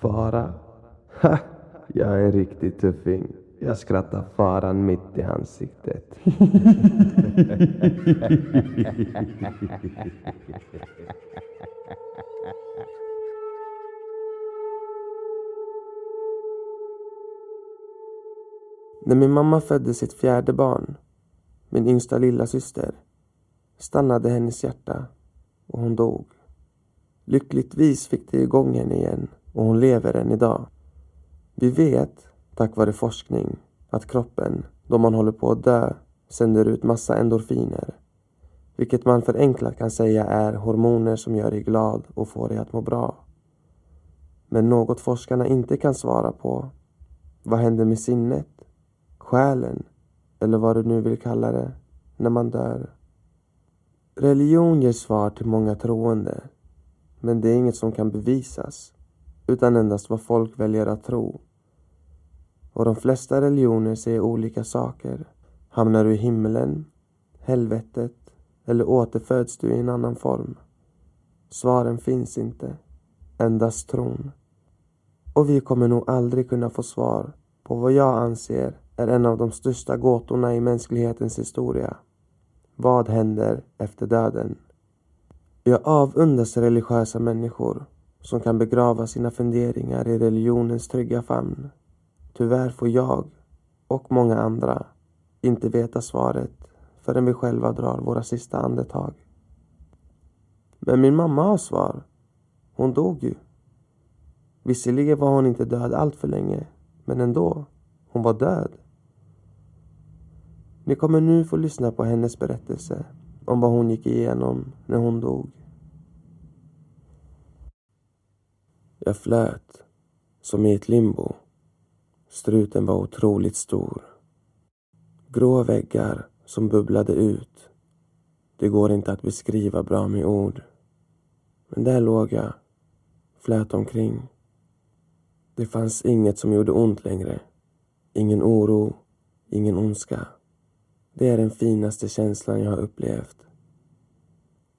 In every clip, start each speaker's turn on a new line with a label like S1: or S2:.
S1: Fara? Ha! Jag är en riktig tuffing. Jag skrattar faran mitt i ansiktet. När min mamma födde sitt fjärde barn, min yngsta lilla syster, stannade hennes hjärta och hon dog. Lyckligtvis fick det igång henne igen och hon lever än idag. Vi vet, tack vare forskning, att kroppen, då man håller på att dö, sänder ut massa endorfiner. Vilket man förenklat kan säga är hormoner som gör dig glad och får dig att må bra. Men något forskarna inte kan svara på. Vad händer med sinnet? Själen? Eller vad du nu vill kalla det, när man dör? Religion ger svar till många troende. Men det är inget som kan bevisas, utan endast vad folk väljer att tro. Och de flesta religioner säger olika saker. Hamnar du i himlen, helvetet eller återföds du i en annan form? Svaren finns inte, endast tron. Och vi kommer nog aldrig kunna få svar på vad jag anser är en av de största gåtorna i mänsklighetens historia. Vad händer efter döden? Jag avundas religiösa människor som kan begrava sina funderingar i religionens trygga famn. Tyvärr får jag, och många andra, inte veta svaret förrän vi själva drar våra sista andetag. Men min mamma har svar. Hon dog ju. Visserligen var hon inte död allt för länge, men ändå. Hon var död. Ni kommer nu få lyssna på hennes berättelse om vad hon gick igenom när hon dog. Jag flöt, som i ett limbo. Struten var otroligt stor. Grå väggar som bubblade ut. Det går inte att beskriva bra med ord. Men där låg jag, flöt omkring. Det fanns inget som gjorde ont längre. Ingen oro, ingen ondska. Det är den finaste känslan jag har upplevt.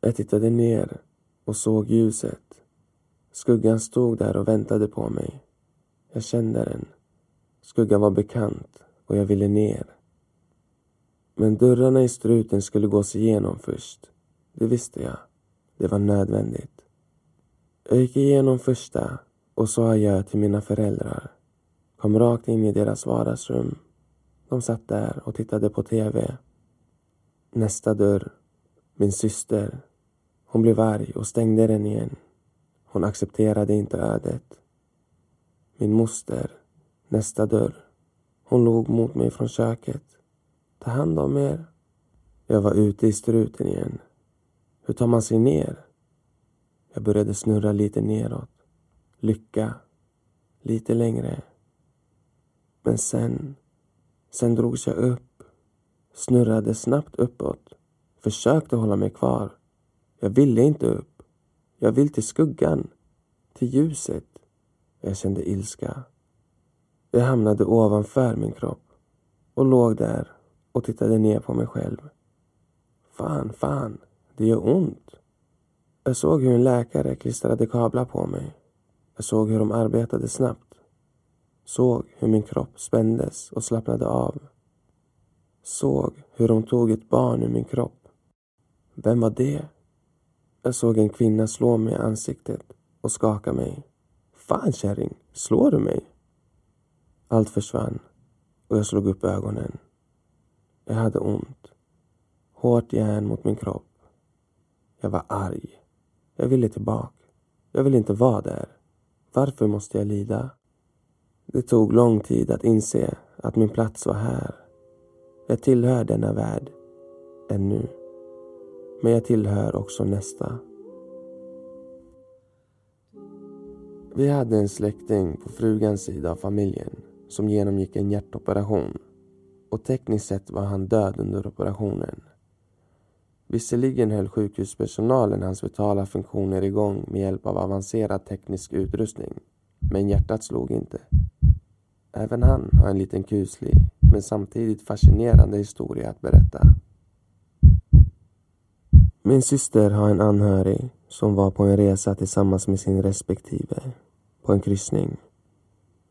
S1: Jag tittade ner och såg ljuset. Skuggan stod där och väntade på mig. Jag kände den. Skuggan var bekant och jag ville ner. Men dörrarna i struten skulle gås igenom först. Det visste jag. Det var nödvändigt. Jag gick igenom första och sa adjö till mina föräldrar. Kom rakt in i deras vardagsrum de satt där och tittade på TV. Nästa dörr. Min syster. Hon blev arg och stängde den igen. Hon accepterade inte ödet. Min moster. Nästa dörr. Hon log mot mig från köket. Ta hand om er. Jag var ute i struten igen. Hur tar man sig ner? Jag började snurra lite neråt. Lycka. Lite längre. Men sen Sen drogs jag upp, snurrade snabbt uppåt, försökte hålla mig kvar. Jag ville inte upp. Jag vill till skuggan, till ljuset. Jag kände ilska. Jag hamnade ovanför min kropp och låg där och tittade ner på mig själv. Fan, fan, det gör ont. Jag såg hur en läkare klistrade kablar på mig. Jag såg hur de arbetade snabbt Såg hur min kropp spändes och slappnade av. Såg hur de tog ett barn ur min kropp. Vem var det? Jag såg en kvinna slå mig i ansiktet och skaka mig. Fan kärring, slår du mig? Allt försvann och jag slog upp ögonen. Jag hade ont. Hårt järn mot min kropp. Jag var arg. Jag ville tillbaka. Jag ville inte vara där. Varför måste jag lida? Det tog lång tid att inse att min plats var här. Jag tillhör denna värld, ännu. Men jag tillhör också nästa. Vi hade en släkting på frugans sida av familjen som genomgick en hjärtoperation och tekniskt sett var han död under operationen. Visserligen höll sjukhuspersonalen hans vitala funktioner igång med hjälp av avancerad teknisk utrustning, men hjärtat slog inte. Även han har en liten kuslig, men samtidigt fascinerande historia att berätta. Min syster har en anhörig som var på en resa tillsammans med sin respektive på en kryssning.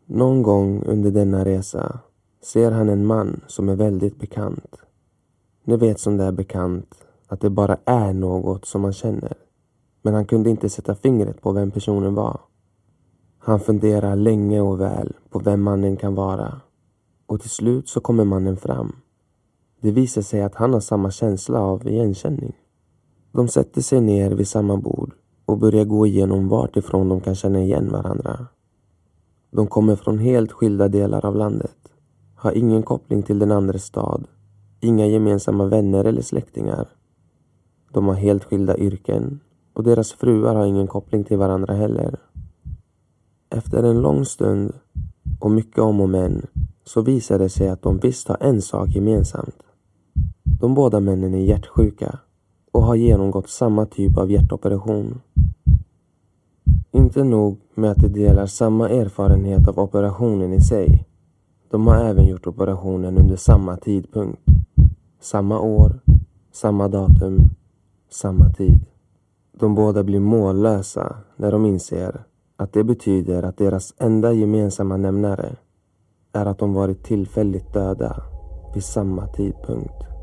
S1: Någon gång under denna resa ser han en man som är väldigt bekant. Ni vet som det är bekant, att det bara är något som man känner. Men han kunde inte sätta fingret på vem personen var. Han funderar länge och väl på vem mannen kan vara. Och till slut så kommer mannen fram. Det visar sig att han har samma känsla av igenkänning. De sätter sig ner vid samma bord och börjar gå igenom vart ifrån de kan känna igen varandra. De kommer från helt skilda delar av landet, har ingen koppling till den andra stad, inga gemensamma vänner eller släktingar. De har helt skilda yrken och deras fruar har ingen koppling till varandra heller. Efter en lång stund och mycket om och men så visar det sig att de visst har en sak gemensamt. De båda männen är hjärtsjuka och har genomgått samma typ av hjärtoperation. Inte nog med att de delar samma erfarenhet av operationen i sig. De har även gjort operationen under samma tidpunkt. Samma år, samma datum, samma tid. De båda blir mållösa när de inser att det betyder att deras enda gemensamma nämnare är att de varit tillfälligt döda vid samma tidpunkt.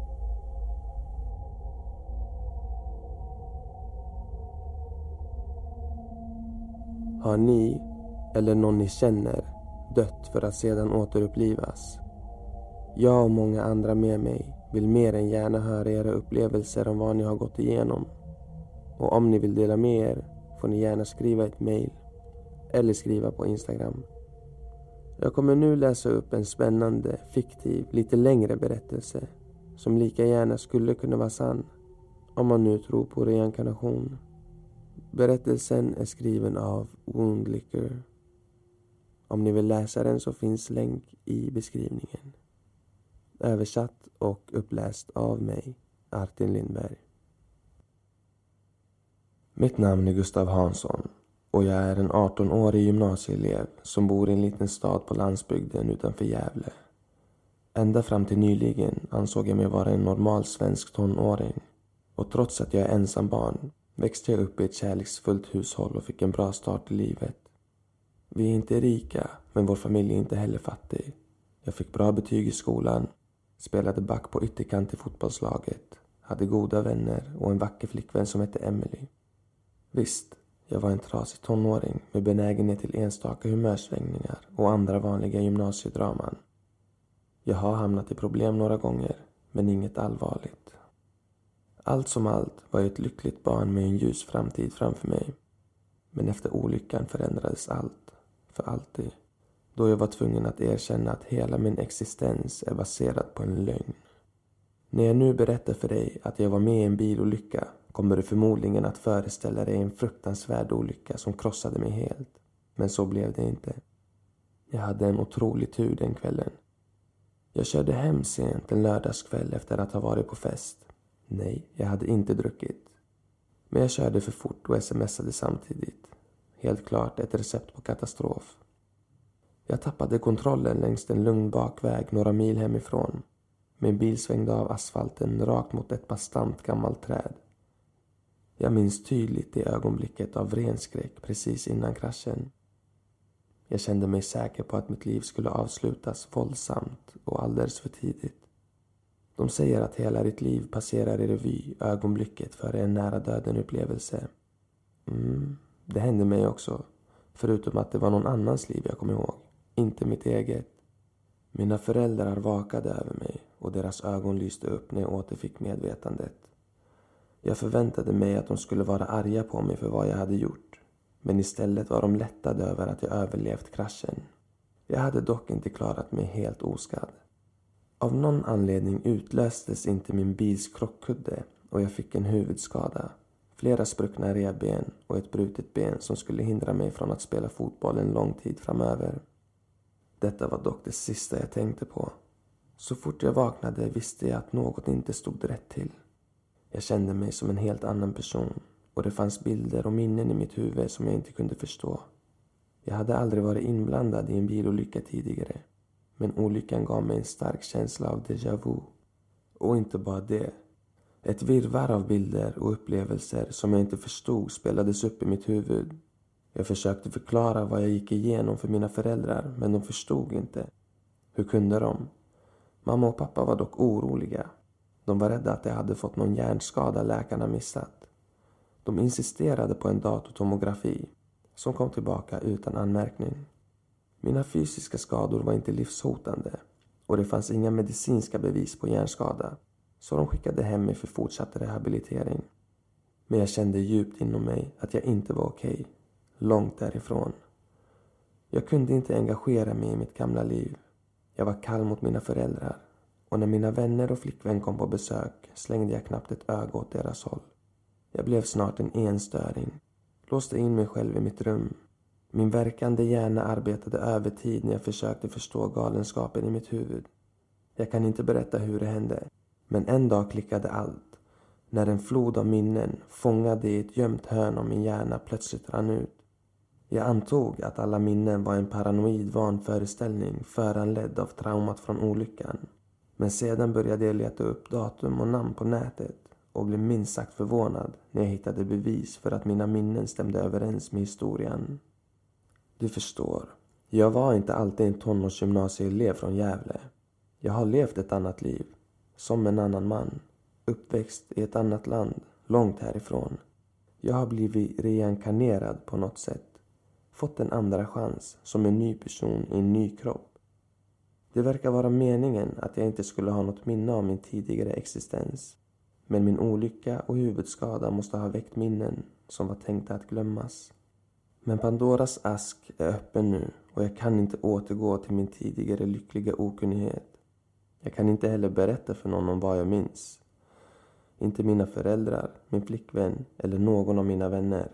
S1: Har ni, eller någon ni känner, dött för att sedan återupplivas? Jag och många andra med mig vill mer än gärna höra era upplevelser om vad ni har gått igenom. Och om ni vill dela med er får ni gärna skriva ett mejl. eller skriva på Instagram. Jag kommer nu läsa upp en spännande, fiktiv, lite längre berättelse som lika gärna skulle kunna vara sann om man nu tror på reinkarnation. Berättelsen är skriven av Woundlicker. Om ni vill läsa den så finns länk i beskrivningen. Översatt och uppläst av mig, Artin Lindberg. Mitt namn är Gustav Hansson och jag är en 18-årig gymnasieelev som bor i en liten stad på landsbygden utanför Gävle. Ända fram till nyligen ansåg jag mig vara en normal svensk tonåring och trots att jag är ensam barn växte jag upp i ett kärleksfullt hushåll och fick en bra start i livet. Vi är inte rika, men vår familj är inte heller fattig. Jag fick bra betyg i skolan, spelade back på ytterkant i fotbollslaget, hade goda vänner och en vacker flickvän som hette Emily. Visst, jag var en trasig tonåring med benägenhet till enstaka humörsvängningar och andra vanliga gymnasiedraman. Jag har hamnat i problem några gånger, men inget allvarligt. Allt som allt var jag ett lyckligt barn med en ljus framtid framför mig. Men efter olyckan förändrades allt, för alltid. Då jag var tvungen att erkänna att hela min existens är baserad på en lögn. När jag nu berättar för dig att jag var med i en bilolycka kommer du förmodligen att föreställa dig en fruktansvärd olycka som krossade mig helt. Men så blev det inte. Jag hade en otrolig tur den kvällen. Jag körde hem sent en lördagskväll efter att ha varit på fest. Nej, jag hade inte druckit. Men jag körde för fort och smsade samtidigt. Helt klart ett recept på katastrof. Jag tappade kontrollen längs en lugn bakväg några mil hemifrån. Min bil svängde av asfalten rakt mot ett bastant gammalt träd. Jag minns tydligt det ögonblicket av ren skräck precis innan kraschen. Jag kände mig säker på att mitt liv skulle avslutas våldsamt och alldeles för tidigt. De säger att hela ditt liv passerar i revy ögonblicket före en nära döden-upplevelse. Mm, det hände mig också. Förutom att det var någon annans liv jag kom ihåg. Inte mitt eget. Mina föräldrar vakade över mig och deras ögon lyste upp när jag återfick medvetandet. Jag förväntade mig att de skulle vara arga på mig för vad jag hade gjort. Men istället var de lättade över att jag överlevt kraschen. Jag hade dock inte klarat mig helt oskadd. Av någon anledning utlöstes inte min bils krockkudde och jag fick en huvudskada, flera spruckna revben och ett brutet ben som skulle hindra mig från att spela fotboll en lång tid framöver. Detta var dock det sista jag tänkte på. Så fort jag vaknade visste jag att något inte stod rätt till. Jag kände mig som en helt annan person och det fanns bilder och minnen i mitt huvud som jag inte kunde förstå. Jag hade aldrig varit inblandad i en bilolycka tidigare men olyckan gav mig en stark känsla av déjà vu. Och inte bara det. Ett virrvarr av bilder och upplevelser som jag inte förstod spelades upp i mitt huvud. Jag försökte förklara vad jag gick igenom för mina föräldrar, men de förstod inte. Hur kunde de? Mamma och pappa var dock oroliga. De var rädda att jag hade fått någon hjärnskada läkarna missat. De insisterade på en datortomografi som kom tillbaka utan anmärkning. Mina fysiska skador var inte livshotande och det fanns inga medicinska bevis på hjärnskada så de skickade hem mig för fortsatt rehabilitering. Men jag kände djupt inom mig att jag inte var okej. Okay. Långt därifrån. Jag kunde inte engagera mig i mitt gamla liv. Jag var kall mot mina föräldrar och när mina vänner och flickvän kom på besök slängde jag knappt ett öga åt deras håll. Jag blev snart en enstöring. Låste in mig själv i mitt rum. Min verkande hjärna arbetade övertid när jag försökte förstå galenskapen i mitt huvud. Jag kan inte berätta hur det hände. Men en dag klickade allt. När en flod av minnen, fångade i ett gömt hörn av min hjärna, plötsligt rann ut. Jag antog att alla minnen var en paranoid vanföreställning föranledd av traumat från olyckan. Men sedan började jag leta upp datum och namn på nätet och blev minst sagt förvånad när jag hittade bevis för att mina minnen stämde överens med historien. Du förstår, jag var inte alltid en tonårsgymnasieelev från Gävle. Jag har levt ett annat liv, som en annan man. Uppväxt i ett annat land, långt härifrån. Jag har blivit reinkarnerad på något sätt. Fått en andra chans, som en ny person i en ny kropp. Det verkar vara meningen att jag inte skulle ha något minne av min tidigare existens. Men min olycka och huvudskada måste ha väckt minnen som var tänkta att glömmas. Men Pandoras ask är öppen nu och jag kan inte återgå till min tidigare lyckliga okunnighet. Jag kan inte heller berätta för någon om vad jag minns. Inte mina föräldrar, min flickvän eller någon av mina vänner.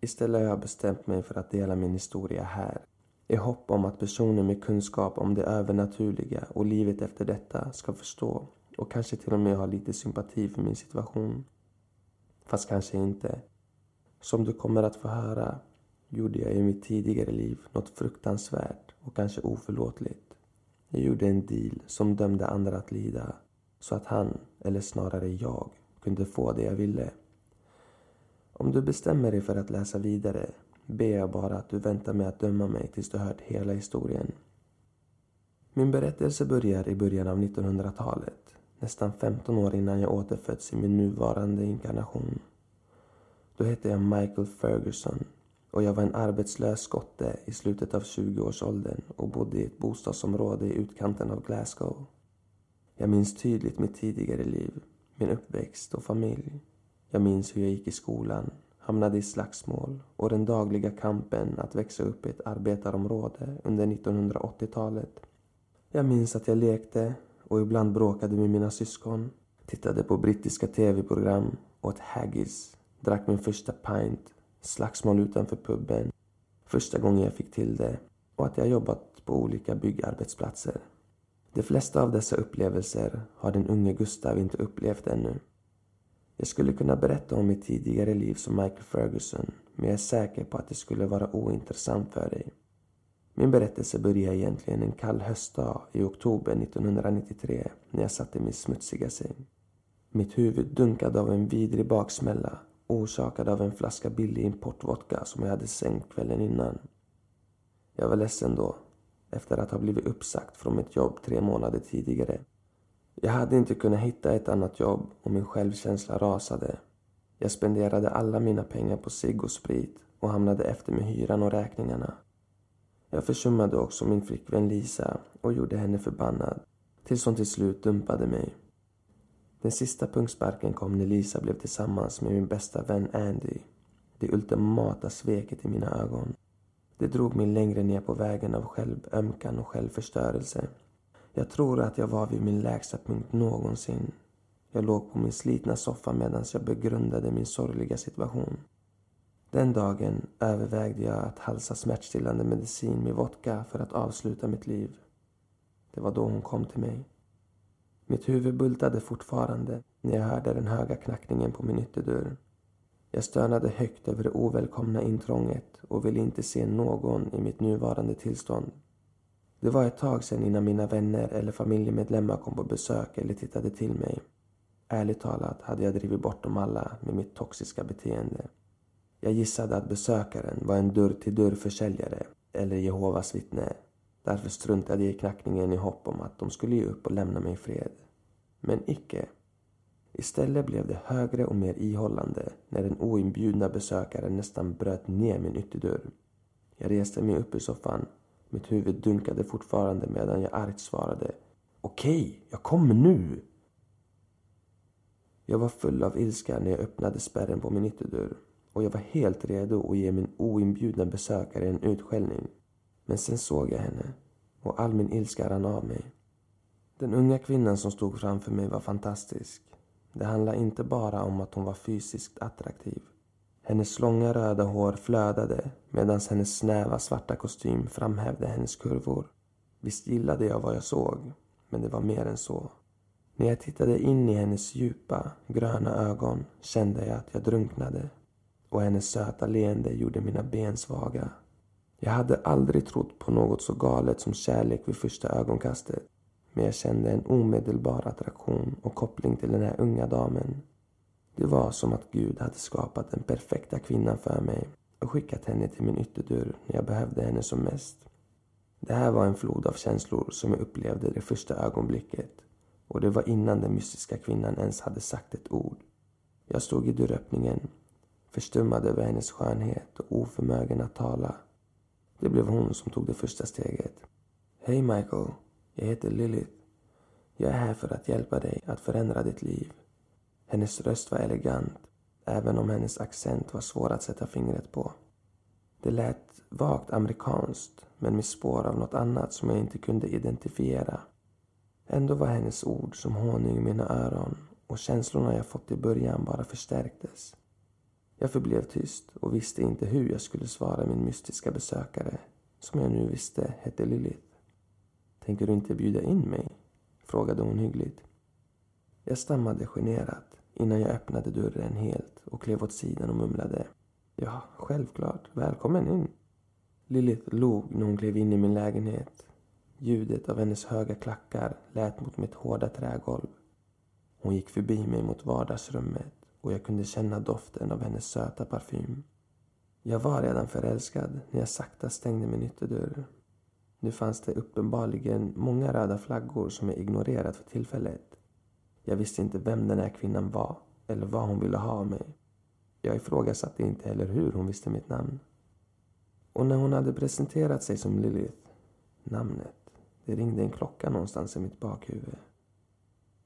S1: Istället har jag bestämt mig för att dela min historia här. I hopp om att personer med kunskap om det övernaturliga och livet efter detta ska förstå och kanske till och med ha lite sympati för min situation. Fast kanske inte. Som du kommer att få höra gjorde jag i mitt tidigare liv något fruktansvärt och kanske oförlåtligt. Jag gjorde en deal som dömde andra att lida så att han, eller snarare jag, kunde få det jag ville. Om du bestämmer dig för att läsa vidare ber jag bara att du väntar med att döma mig tills du hört hela historien. Min berättelse börjar i början av 1900-talet, nästan 15 år innan jag återföds i min nuvarande inkarnation. Då hette jag Michael Ferguson och jag var en arbetslös skotte i slutet av 20-årsåldern och bodde i ett bostadsområde i utkanten av Glasgow. Jag minns tydligt mitt tidigare liv, min uppväxt och familj. Jag minns hur jag gick i skolan, hamnade i slagsmål och den dagliga kampen att växa upp i ett arbetarområde under 1980-talet. Jag minns att jag lekte och ibland bråkade med mina syskon, tittade på brittiska tv-program, åt haggis, drack min första pint slagsmål utanför puben, första gången jag fick till det och att jag jobbat på olika byggarbetsplatser. De flesta av dessa upplevelser har den unge Gustav inte upplevt ännu. Jag skulle kunna berätta om mitt tidigare liv som Michael Ferguson men jag är säker på att det skulle vara ointressant för dig. Min berättelse börjar egentligen en kall höstdag i oktober 1993 när jag satt i min smutsiga säng. Mitt huvud dunkade av en vidrig baksmälla orsakad av en flaska billig importvodka som jag hade sänkt kvällen innan. Jag var ledsen då, efter att ha blivit uppsagt från mitt jobb tre månader tidigare. Jag hade inte kunnat hitta ett annat jobb och min självkänsla rasade. Jag spenderade alla mina pengar på cigg och sprit och hamnade efter med hyran och räkningarna. Jag försummade också min flickvän Lisa och gjorde henne förbannad tills hon till slut dumpade mig den sista pungsparken kom när Lisa blev tillsammans med min bästa vän Andy. Det ultimata sveket i mina ögon. Det drog mig längre ner på vägen av självömkan och självförstörelse. Jag tror att jag var vid min lägsta punkt någonsin. Jag låg på min slitna soffa medan jag begrundade min sorgliga situation. Den dagen övervägde jag att halsa smärtstillande medicin med vodka för att avsluta mitt liv. Det var då hon kom till mig. Mitt huvud bultade fortfarande när jag hörde den höga knackningen på min ytterdörr. Jag stönade högt över det ovälkomna intrånget och ville inte se någon i mitt nuvarande tillstånd. Det var ett tag sedan innan mina vänner eller familjemedlemmar kom på besök eller tittade till mig. Ärligt talat hade jag drivit bort dem alla med mitt toxiska beteende. Jag gissade att besökaren var en dörr-till-dörr-försäljare eller Jehovas vittne. Därför struntade jag i knackningen i hopp om att de skulle ge upp och lämna mig i fred. Men icke. Istället blev det högre och mer ihållande när den oinbjudna besökaren nästan bröt ner min ytterdörr. Jag reste mig upp ur soffan. Mitt huvud dunkade fortfarande medan jag argt svarade. Okej, jag kommer nu! Jag var full av ilska när jag öppnade spärren på min ytterdörr och jag var helt redo att ge min oinbjudna besökare en utskällning. Men sen såg jag henne och all min ilska rann av mig. Den unga kvinnan som stod framför mig var fantastisk. Det handlade inte bara om att hon var fysiskt attraktiv. Hennes långa röda hår flödade medan hennes snäva svarta kostym framhävde hennes kurvor. Visst gillade jag vad jag såg, men det var mer än så. När jag tittade in i hennes djupa, gröna ögon kände jag att jag drunknade och hennes söta leende gjorde mina ben svaga. Jag hade aldrig trott på något så galet som kärlek vid första ögonkastet men jag kände en omedelbar attraktion och koppling till den här unga damen. Det var som att Gud hade skapat den perfekta kvinnan för mig och skickat henne till min ytterdörr när jag behövde henne som mest. Det här var en flod av känslor som jag upplevde det första ögonblicket och det var innan den mystiska kvinnan ens hade sagt ett ord. Jag stod i dörröppningen, förstummad över hennes skönhet och oförmögen att tala. Det blev hon som tog det första steget. Hej Michael, jag heter Lilith. Jag är här för att hjälpa dig att förändra ditt liv. Hennes röst var elegant, även om hennes accent var svår att sätta fingret på. Det lät vagt amerikanskt, men med spår av något annat som jag inte kunde identifiera. Ändå var hennes ord som honung i mina öron och känslorna jag fått i början bara förstärktes. Jag förblev tyst och visste inte hur jag skulle svara min mystiska besökare, som jag nu visste hette Lilith. Tänker du inte bjuda in mig? frågade hon hyggligt. Jag stammade generat innan jag öppnade dörren helt och klev åt sidan och mumlade. Ja, självklart. Välkommen in. Lilith log när hon klev in i min lägenhet. Ljudet av hennes höga klackar lät mot mitt hårda trägolv. Hon gick förbi mig mot vardagsrummet och jag kunde känna doften av hennes söta parfym. Jag var redan förälskad när jag sakta stängde min ytterdörr. Nu fanns det uppenbarligen många röda flaggor som jag ignorerat för tillfället. Jag visste inte vem den här kvinnan var eller vad hon ville ha av mig. Jag ifrågasatte inte heller hur hon visste mitt namn. Och när hon hade presenterat sig som Lilith, namnet, det ringde en klocka någonstans i mitt bakhuvud.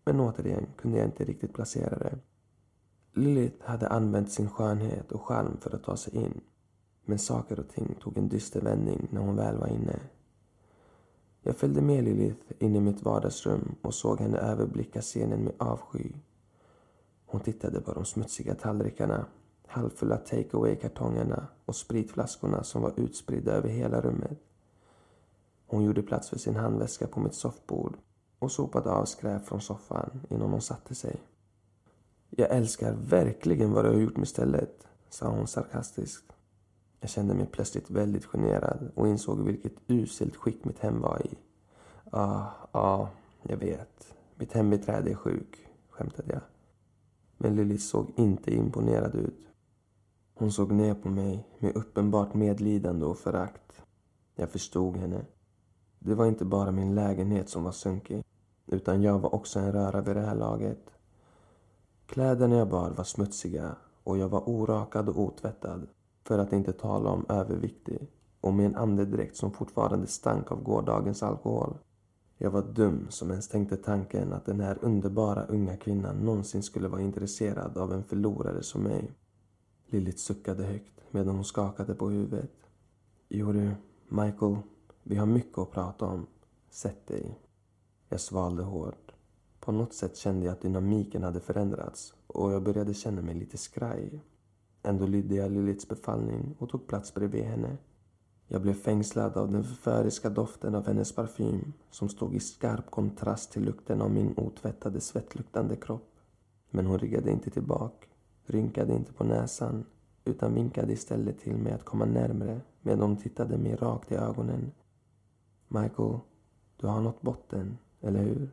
S1: Men återigen kunde jag inte riktigt placera det. Lilith hade använt sin skönhet och charm för att ta sig in. Men saker och ting tog en dyster vändning när hon väl var inne. Jag följde med Lilith in i mitt vardagsrum och såg henne överblicka scenen med avsky. Hon tittade på de smutsiga tallrikarna, halvfulla take away-kartongerna och spritflaskorna som var utspridda över hela rummet. Hon gjorde plats för sin handväska på mitt soffbord och sopade av skräp från soffan innan hon satte sig. Jag älskar verkligen vad du har gjort med stället, sa hon sarkastiskt. Jag kände mig plötsligt väldigt generad och insåg vilket uselt skick mitt hem var i. Ja, ja, jag vet. Mitt hembiträde är sjuk, skämtade jag. Men Lilly såg inte imponerad ut. Hon såg ner på mig med uppenbart medlidande och förakt. Jag förstod henne. Det var inte bara min lägenhet som var sunkig, utan jag var också en röra vid det här laget. Kläderna jag bar var smutsiga och jag var orakad och otvättad. För att inte tala om överviktig och med en andedräkt som fortfarande stank av gårdagens alkohol. Jag var dum som ens tänkte tanken att den här underbara unga kvinnan någonsin skulle vara intresserad av en förlorare som mig. Lilith suckade högt medan hon skakade på huvudet. Jo du, Michael, vi har mycket att prata om. Sätt dig. Jag svalde hårt. På något sätt kände jag att dynamiken hade förändrats och jag började känna mig lite skraj. Ändå lydde jag Liliths befallning och tog plats bredvid henne. Jag blev fängslad av den förföriska doften av hennes parfym som stod i skarp kontrast till lukten av min otvättade svettluktande kropp. Men hon riggade inte tillbaka, rynkade inte på näsan utan vinkade istället till mig att komma närmre medan hon tittade mig rakt i ögonen. Michael, du har nått botten, eller hur?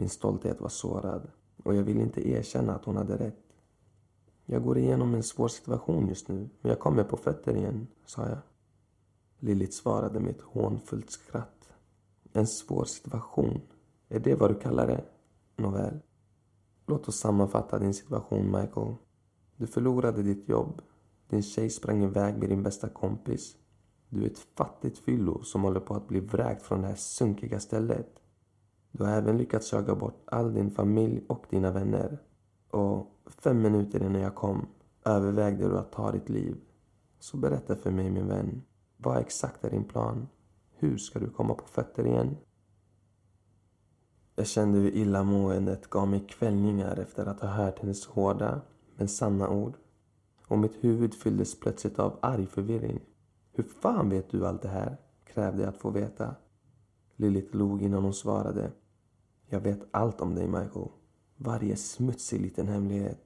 S1: Min stolthet var sårad och jag ville inte erkänna att hon hade rätt. Jag går igenom en svår situation just nu, men jag kommer på fötter igen, sa jag. Lilith svarade med ett hånfullt skratt. En svår situation? Är det vad du kallar det? Nåväl. Låt oss sammanfatta din situation, Michael. Du förlorade ditt jobb. Din tjej sprang iväg med din bästa kompis. Du är ett fattigt fyllo som håller på att bli vräkt från det här sunkiga stället. Du har även lyckats jaga bort all din familj och dina vänner. Och fem minuter innan jag kom övervägde du att ta ditt liv. Så berätta för mig, min vän. Vad exakt är din plan? Hur ska du komma på fötter igen? Jag kände hur illamåendet gav mig kvällningar efter att ha hört hennes hårda men sanna ord. Och mitt huvud fylldes plötsligt av arg förvirring. Hur fan vet du allt det här? krävde jag att få veta. Lilith log innan hon svarade. Jag vet allt om dig, Michael. Varje smutsig liten hemlighet.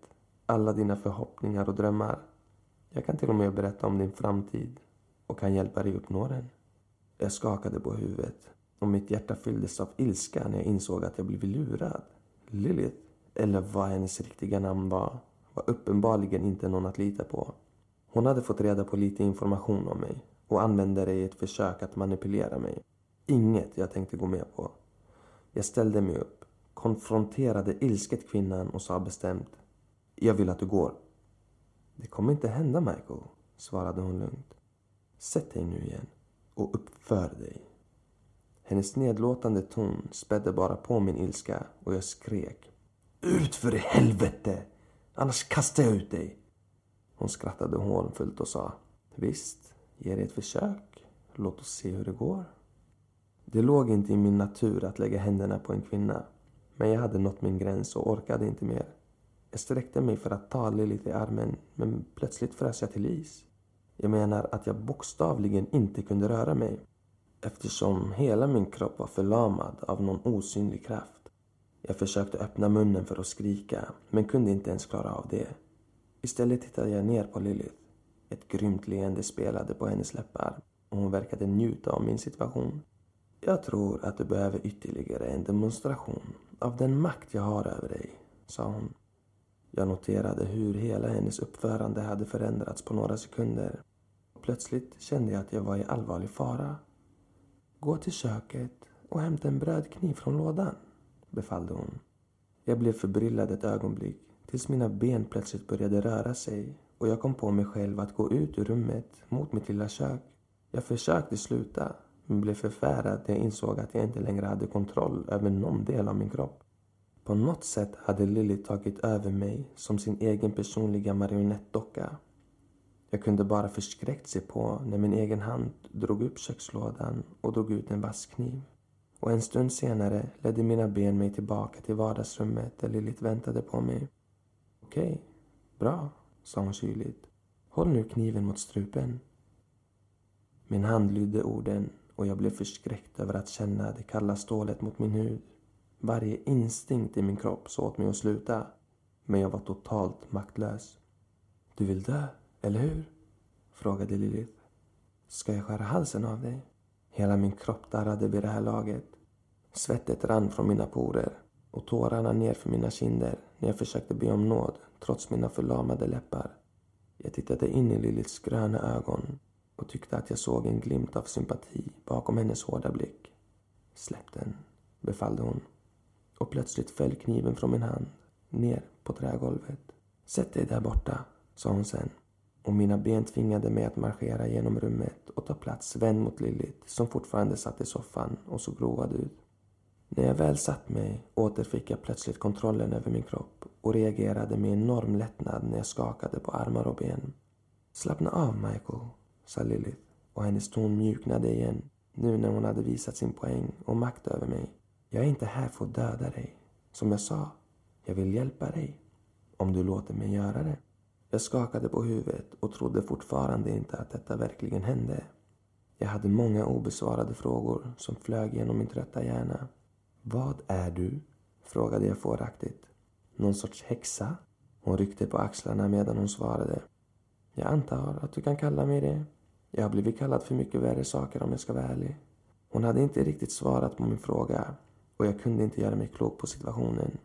S1: Alla dina förhoppningar och drömmar. Jag kan till och med berätta om din framtid och kan hjälpa dig uppnå den. Jag skakade på huvudet och mitt hjärta fylldes av ilska när jag insåg att jag blivit lurad. Lilith, eller vad hennes riktiga namn var, var uppenbarligen inte någon att lita på. Hon hade fått reda på lite information om mig och använde det i ett försök att manipulera mig. Inget jag tänkte gå med på. Jag ställde mig upp, konfronterade ilsket kvinnan och sa bestämt Jag vill att du går. Det kommer inte hända, Michael, svarade hon lugnt. Sätt dig nu igen och uppför dig. Hennes nedlåtande ton spädde bara på min ilska och jag skrek. Ut för i helvete! Annars kastar jag ut dig! Hon skrattade hånfullt och sa. Visst, ge det ett försök. Låt oss se hur det går. Det låg inte i min natur att lägga händerna på en kvinna. Men jag hade nått min gräns och orkade inte mer. Jag sträckte mig för att ta Lilith i armen, men plötsligt frös jag till is. Jag menar att jag bokstavligen inte kunde röra mig eftersom hela min kropp var förlamad av någon osynlig kraft. Jag försökte öppna munnen för att skrika, men kunde inte ens klara av det. Istället tittade jag ner på Lilith. Ett grymt leende spelade på hennes läppar och hon verkade njuta av min situation. Jag tror att du behöver ytterligare en demonstration av den makt jag har över dig, sa hon. Jag noterade hur hela hennes uppförande hade förändrats på några sekunder. Plötsligt kände jag att jag var i allvarlig fara. Gå till köket och hämta en brödkniv från lådan, befallde hon. Jag blev förbryllad ett ögonblick tills mina ben plötsligt började röra sig och jag kom på mig själv att gå ut ur rummet mot mitt lilla kök. Jag försökte sluta men blev förfärad när jag insåg att jag inte längre hade kontroll över någon del av min kropp. På något sätt hade Lily tagit över mig som sin egen personliga marionettdocka. Jag kunde bara förskräckt se på när min egen hand drog upp kökslådan och drog ut en vass kniv. Och en stund senare ledde mina ben mig tillbaka till vardagsrummet där Lilith väntade på mig. Okej, bra, sa hon kyligt. Håll nu kniven mot strupen. Min hand lydde orden och jag blev förskräckt över att känna det kalla stålet mot min hud. Varje instinkt i min kropp sa åt mig att sluta, men jag var totalt maktlös. Du vill dö, eller hur? frågade Lilith. Ska jag skära halsen av dig? Hela min kropp darrade vid det här laget. Svettet rann från mina porer och tårarna ner för mina kinder när jag försökte be om nåd trots mina förlamade läppar. Jag tittade in i Liliths gröna ögon och tyckte att jag såg en glimt av sympati bakom hennes hårda blick. Släpp den, befallde hon. Och plötsligt föll kniven från min hand ner på trägolvet. Sätt dig där borta, sa hon sen. Och mina ben tvingade mig att marschera genom rummet och ta plats vänd mot Lilith som fortfarande satt i soffan och såg road ut. När jag väl satt mig återfick jag plötsligt kontrollen över min kropp och reagerade med enorm lättnad när jag skakade på armar och ben. Slappna av, Michael, sa Lilith och hennes ton mjuknade igen nu när hon hade visat sin poäng och makt över mig. Jag är inte här för att döda dig. Som jag sa, jag vill hjälpa dig. Om du låter mig göra det. Jag skakade på huvudet och trodde fortfarande inte att detta verkligen hände. Jag hade många obesvarade frågor som flög genom min trötta hjärna. Vad är du? frågade jag fåraktigt. Någon sorts häxa? Hon ryckte på axlarna medan hon svarade. Jag antar att du kan kalla mig det. Jag har blivit kallad för mycket värre saker om jag ska vara ärlig. Hon hade inte riktigt svarat på min fråga och jag kunde inte göra mig klok på situationen.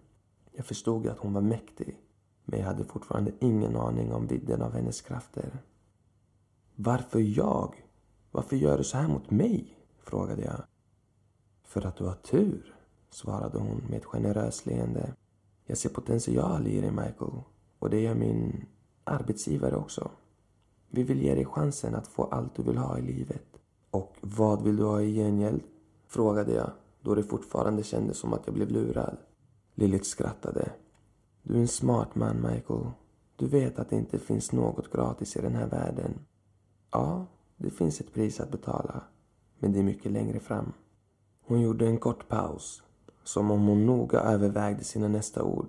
S1: Jag förstod att hon var mäktig. Men jag hade fortfarande ingen aning om vidden av hennes krafter. Varför jag? Varför gör du så här mot mig? frågade jag. För att du har tur, svarade hon med ett generöst leende. Jag ser potential i dig, Michael. Och det gör min arbetsgivare också. Vi vill ge dig chansen att få allt du vill ha i livet. Och vad vill du ha i gengäld? Frågade jag, då det fortfarande kändes som att jag blev lurad. Lilith skrattade. Du är en smart man, Michael. Du vet att det inte finns något gratis i den här världen. Ja, det finns ett pris att betala. Men det är mycket längre fram. Hon gjorde en kort paus, som om hon noga övervägde sina nästa ord.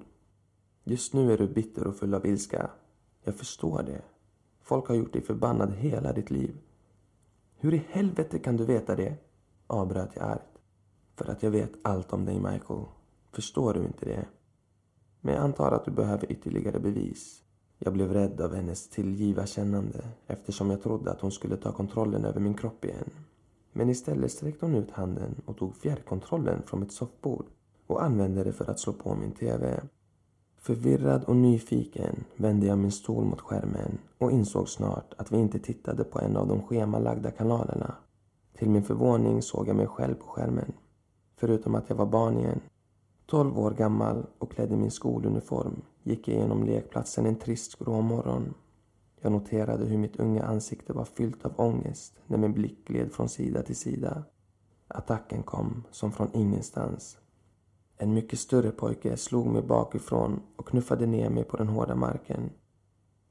S1: Just nu är du bitter och full av ilska. Jag förstår det. Folk har gjort dig förbannad hela ditt liv. Hur i helvete kan du veta det? avbröt jag argt. För att jag vet allt om dig, Michael. Förstår du inte det? Men jag antar att du behöver ytterligare bevis. Jag blev rädd av hennes tillgivakännande eftersom jag trodde att hon skulle ta kontrollen över min kropp igen. Men istället sträckte hon ut handen och tog fjärrkontrollen från mitt soffbord och använde det för att slå på min TV. Förvirrad och nyfiken vände jag min stol mot skärmen och insåg snart att vi inte tittade på en av de schemalagda kanalerna. Till min förvåning såg jag mig själv på skärmen. Förutom att jag var barn igen. Tolv år gammal och klädd i min skoluniform gick jag genom lekplatsen en trist grå morgon. Jag noterade hur mitt unga ansikte var fyllt av ångest när min blick gled från sida till sida. Attacken kom som från ingenstans en mycket större pojke slog mig bakifrån och knuffade ner mig på den hårda marken.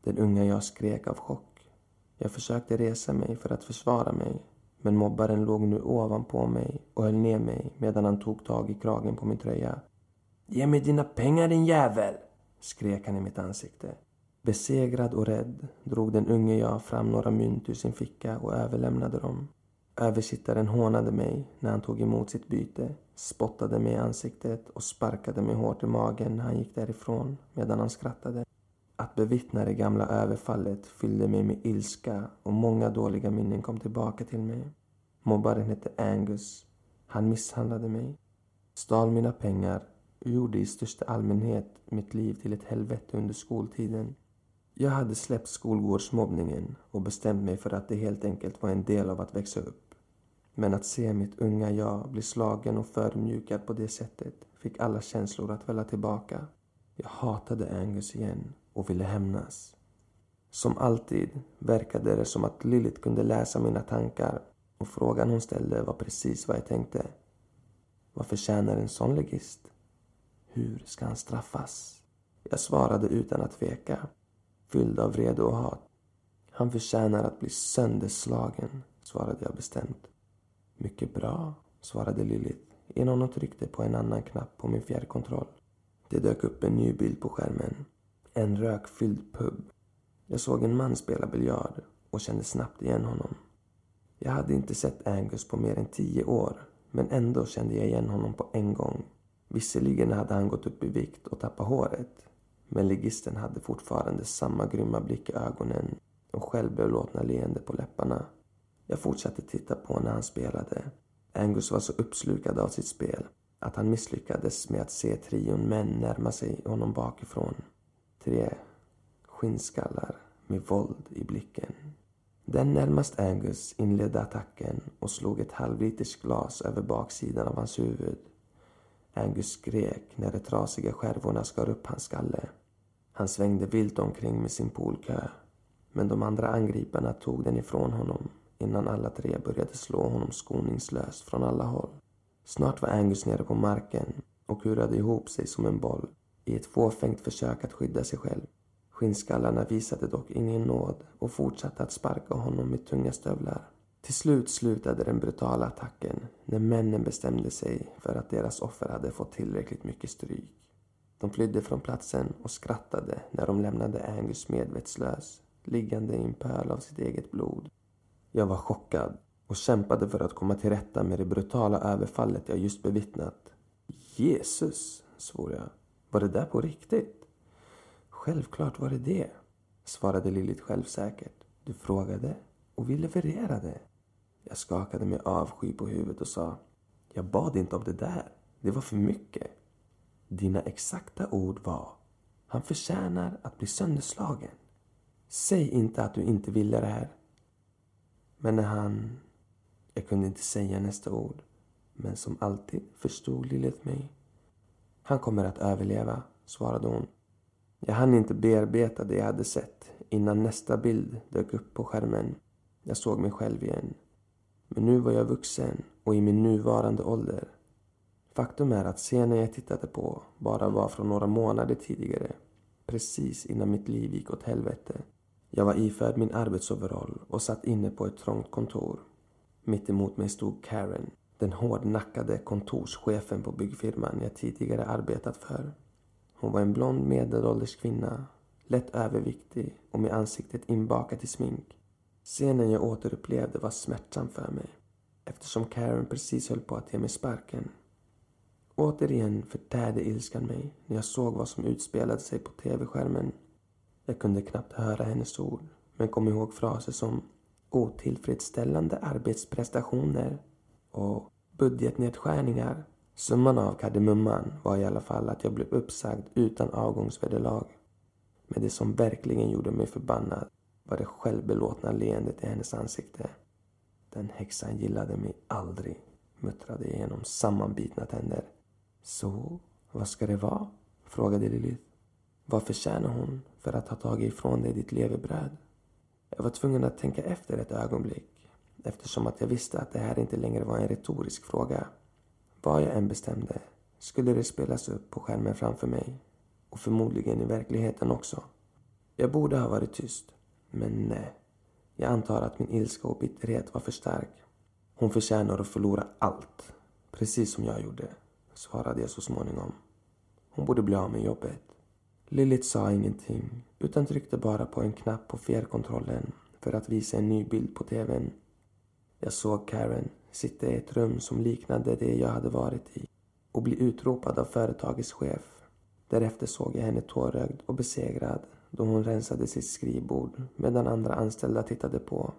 S1: Den unga jag skrek av chock. Jag försökte resa mig för att försvara mig men mobbaren låg nu ovanpå mig och höll ner mig medan han tog tag i kragen på min tröja. Ge mig dina pengar din jävel! skrek han i mitt ansikte. Besegrad och rädd drog den unge jag fram några mynt ur sin ficka och överlämnade dem. Översittaren hånade mig när han tog emot sitt byte, spottade mig i ansiktet och sparkade mig hårt i magen när han gick därifrån medan han skrattade. Att bevittna det gamla överfallet fyllde mig med ilska och många dåliga minnen kom tillbaka till mig. Mobbaren hette Angus. Han misshandlade mig, stal mina pengar och gjorde i största allmänhet mitt liv till ett helvete under skoltiden. Jag hade släppt skolgårdsmobbningen och bestämt mig för att det helt enkelt var en del av att växa upp. Men att se mitt unga jag bli slagen och förmjukad på det sättet fick alla känslor att välla tillbaka. Jag hatade Angus igen och ville hämnas. Som alltid verkade det som att Lilith kunde läsa mina tankar och frågan hon ställde var precis vad jag tänkte. Vad förtjänar en sån legist? Hur ska han straffas? Jag svarade utan att tveka, fylld av vrede och hat. Han förtjänar att bli sönderslagen, svarade jag bestämt. Mycket bra, svarade Lilith innan hon tryckte på en annan knapp på min fjärrkontroll. Det dök upp en ny bild på skärmen. En rökfylld pub. Jag såg en man spela biljard och kände snabbt igen honom. Jag hade inte sett Angus på mer än tio år men ändå kände jag igen honom på en gång. Visserligen hade han gått upp i vikt och tappat håret men ligisten hade fortfarande samma grymma blick i ögonen och självbelåtna leende på läpparna. Jag fortsatte titta på när han spelade. Angus var så uppslukad av sitt spel att han misslyckades med att se trion män närma sig honom bakifrån. Tre skinnskallar med våld i blicken. Den närmast Angus inledde attacken och slog ett halvliters glas över baksidan av hans huvud. Angus skrek när de trasiga skärvorna skar upp hans skalle. Han svängde vilt omkring med sin poolkö, men de andra angriparna tog den ifrån honom innan alla tre började slå honom skoningslöst från alla håll. Snart var Angus nere på marken och kurade ihop sig som en boll i ett fåfängt försök att skydda sig själv. Skinnskallarna visade dock ingen nåd och fortsatte att sparka honom med tunga stövlar. Till slut slutade den brutala attacken när männen bestämde sig för att deras offer hade fått tillräckligt mycket stryk. De flydde från platsen och skrattade när de lämnade Angus medvetslös, liggande i en pöl av sitt eget blod. Jag var chockad och kämpade för att komma till rätta med det brutala överfallet jag just bevittnat. Jesus, svor jag. Var det där på riktigt? Självklart var det det, svarade Lilith självsäkert. Du frågade och vi levererade. Jag skakade med avsky på huvudet och sa Jag bad inte om det där. Det var för mycket. Dina exakta ord var Han förtjänar att bli sönderslagen. Säg inte att du inte ville det här. Men när han... Jag kunde inte säga nästa ord. Men som alltid förstod Lilith mig. Han kommer att överleva, svarade hon. Jag hann inte bearbeta det jag hade sett innan nästa bild dök upp på skärmen. Jag såg mig själv igen. Men nu var jag vuxen och i min nuvarande ålder. Faktum är att scenen jag tittade på bara var från några månader tidigare. Precis innan mitt liv gick åt helvete. Jag var iförd min arbetsoverall och satt inne på ett trångt kontor. Mitt emot mig stod Karen, den hårdnackade kontorschefen på byggfirman jag tidigare arbetat för. Hon var en blond medelålders kvinna, lätt överviktig och med ansiktet inbakat i smink. Scenen jag återupplevde var smärtsam för mig eftersom Karen precis höll på att ge mig sparken. Återigen förtärde ilskan mig när jag såg vad som utspelade sig på tv-skärmen. Jag kunde knappt höra hennes ord men kom ihåg fraser som otillfredsställande arbetsprestationer och budgetnedskärningar. Summan av kardemumman var i alla fall att jag blev uppsagd utan avgångsvederlag. Men det som verkligen gjorde mig förbannad var det självbelåtna leendet i hennes ansikte. Den häxan gillade mig aldrig, muttrade jag genom sammanbitna tänder. Så, vad ska det vara? frågade Lilith. Vad förtjänar hon för att ha tagit ifrån dig ditt levebröd? Jag var tvungen att tänka efter ett ögonblick eftersom att jag visste att det här inte längre var en retorisk fråga. Vad jag än bestämde skulle det spelas upp på skärmen framför mig och förmodligen i verkligheten också. Jag borde ha varit tyst, men nej. Jag antar att min ilska och bitterhet var för stark. Hon förtjänar att förlora allt, precis som jag gjorde, svarade jag så småningom. Hon borde bli av med jobbet. Lilith sa ingenting, utan tryckte bara på en knapp på fjärrkontrollen för att visa en ny bild på tvn. Jag såg Karen sitta i ett rum som liknade det jag hade varit i och bli utropad av företagets chef. Därefter såg jag henne tårögd och besegrad då hon rensade sitt skrivbord medan andra anställda tittade på.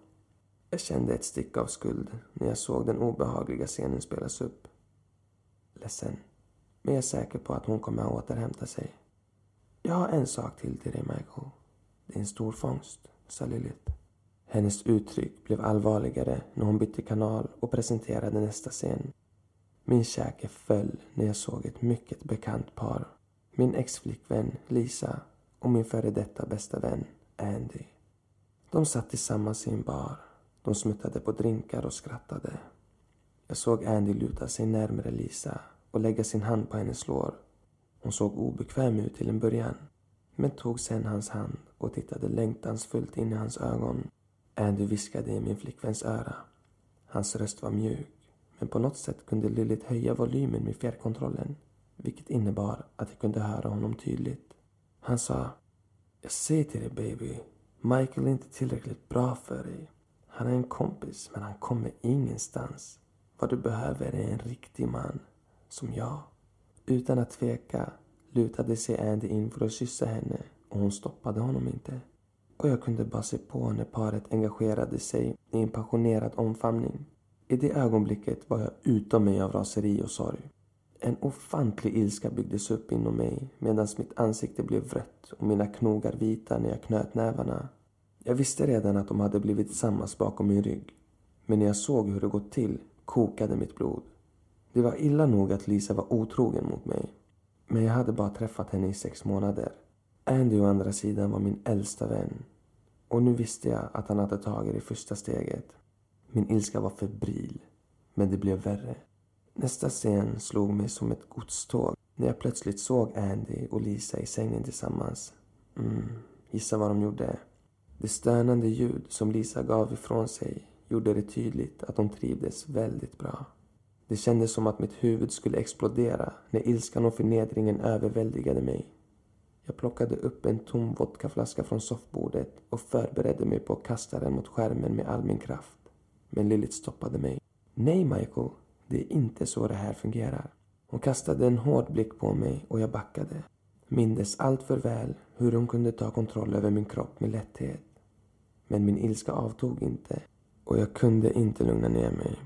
S1: Jag kände ett stick av skuld när jag såg den obehagliga scenen spelas upp. Ledsen, men jag är säker på att hon kommer att återhämta sig. Jag har en sak till till dig, Michael. Det är en stor fångst, sa Lilith. Hennes uttryck blev allvarligare när hon bytte kanal och presenterade nästa scen. Min käke föll när jag såg ett mycket bekant par. Min exflickvän Lisa och min före detta bästa vän Andy. De satt tillsammans i en bar. De smuttade på drinkar och skrattade. Jag såg Andy luta sig närmare Lisa och lägga sin hand på hennes lår. Hon såg obekväm ut till en början men tog sen hans hand och tittade längtansfullt in i hans ögon. Andy viskade i min flickväns öra. Hans röst var mjuk men på något sätt kunde Lilith höja volymen med fjärrkontrollen vilket innebar att jag kunde höra honom tydligt. Han sa Jag säger till dig baby, Michael är inte tillräckligt bra för dig. Han är en kompis men han kommer ingenstans. Vad du behöver är en riktig man, som jag. Utan att tveka lutade sig Andy in för att kyssa henne och hon stoppade honom inte. Och jag kunde bara se på när paret engagerade sig i en passionerad omfamning. I det ögonblicket var jag utom mig av raseri och sorg. En ofantlig ilska byggdes upp inom mig medan mitt ansikte blev rött och mina knogar vita när jag knöt nävarna. Jag visste redan att de hade blivit tillsammans bakom min rygg. Men när jag såg hur det gått till kokade mitt blod. Det var illa nog att Lisa var otrogen mot mig. Men jag hade bara träffat henne i sex månader. Andy å andra sidan var min äldsta vän. Och nu visste jag att han hade tagit det första steget. Min ilska var febril. Men det blev värre. Nästa scen slog mig som ett godståg när jag plötsligt såg Andy och Lisa i sängen tillsammans. Mm, gissa vad de gjorde? Det stönande ljud som Lisa gav ifrån sig gjorde det tydligt att de trivdes väldigt bra. Det kändes som att mitt huvud skulle explodera när ilskan och förnedringen överväldigade mig. Jag plockade upp en tom vodkaflaska från soffbordet och förberedde mig på att kasta den mot skärmen med all min kraft. Men Lilith stoppade mig. Nej, Michael. Det är inte så det här fungerar. Hon kastade en hård blick på mig och jag backade. Mindes allt för väl hur hon kunde ta kontroll över min kropp med lätthet. Men min ilska avtog inte och jag kunde inte lugna ner mig.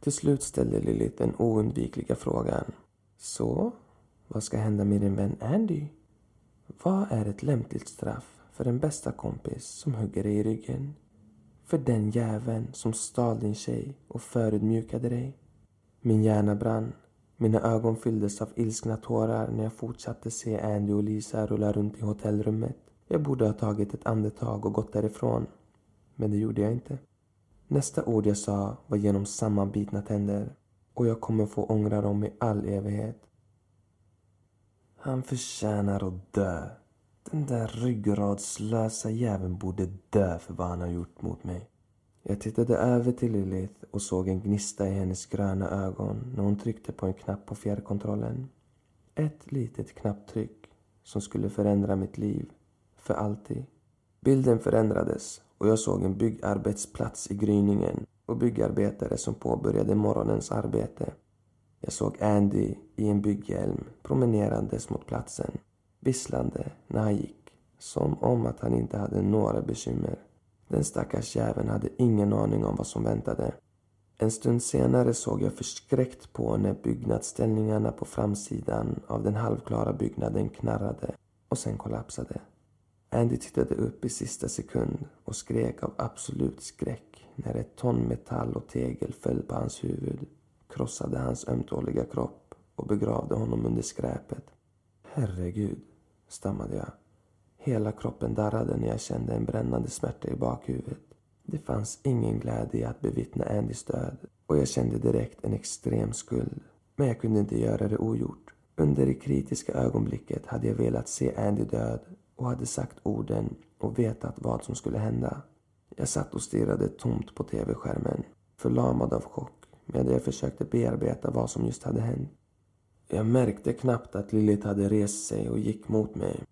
S1: Till slut ställde Lilith den oundvikliga frågan. Så, vad ska hända med din vän Andy? Vad är ett lämpligt straff för en bästa kompis som hugger dig i ryggen? För den jäveln som stal din tjej och förödmjukade dig? Min hjärna brann. Mina ögon fylldes av ilskna tårar när jag fortsatte se Andy och Lisa rulla runt i hotellrummet. Jag borde ha tagit ett andetag och gått därifrån. Men det gjorde jag inte. Nästa ord jag sa var genom sammanbitna tänder och jag kommer få ångra dem i all evighet. Han förtjänar att dö. Den där ryggradslösa jäveln borde dö för vad han har gjort mot mig. Jag tittade över till Lilith och såg en gnista i hennes gröna ögon när hon tryckte på en knapp på fjärrkontrollen. Ett litet knapptryck som skulle förändra mitt liv för alltid. Bilden förändrades och jag såg en byggarbetsplats i gryningen och byggarbetare som påbörjade morgonens arbete. Jag såg Andy i en bygghjälm promenerandes mot platsen, visslande när han gick, som om att han inte hade några bekymmer. Den stackars jäveln hade ingen aning om vad som väntade. En stund senare såg jag förskräckt på när byggnadsställningarna på framsidan av den halvklara byggnaden knarrade och sen kollapsade. Andy tittade upp i sista sekund och skrek av absolut skräck när ett ton metall och tegel föll på hans huvud, krossade hans ömtåliga kropp och begravde honom under skräpet. Herregud, stammade jag. Hela kroppen darrade när jag kände en brännande smärta i bakhuvudet. Det fanns ingen glädje i att bevittna Andys död och jag kände direkt en extrem skuld. Men jag kunde inte göra det ogjort. Under det kritiska ögonblicket hade jag velat se Andy död och hade sagt orden och vetat vad som skulle hända. Jag satt och stirrade tomt på tv-skärmen, förlamad av chock medan jag försökte bearbeta vad som just hade hänt. Jag märkte knappt att Lilith hade rest sig och gick mot mig.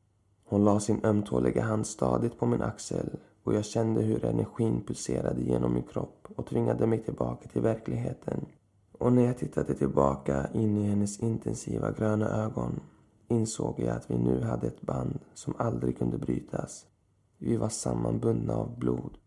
S1: Hon la sin ömtåliga hand stadigt på min axel och jag kände hur energin pulserade genom min kropp och tvingade mig tillbaka till verkligheten. Och när jag tittade tillbaka in i hennes intensiva gröna ögon insåg jag att vi nu hade ett band som aldrig kunde brytas. Vi var sammanbundna av blod.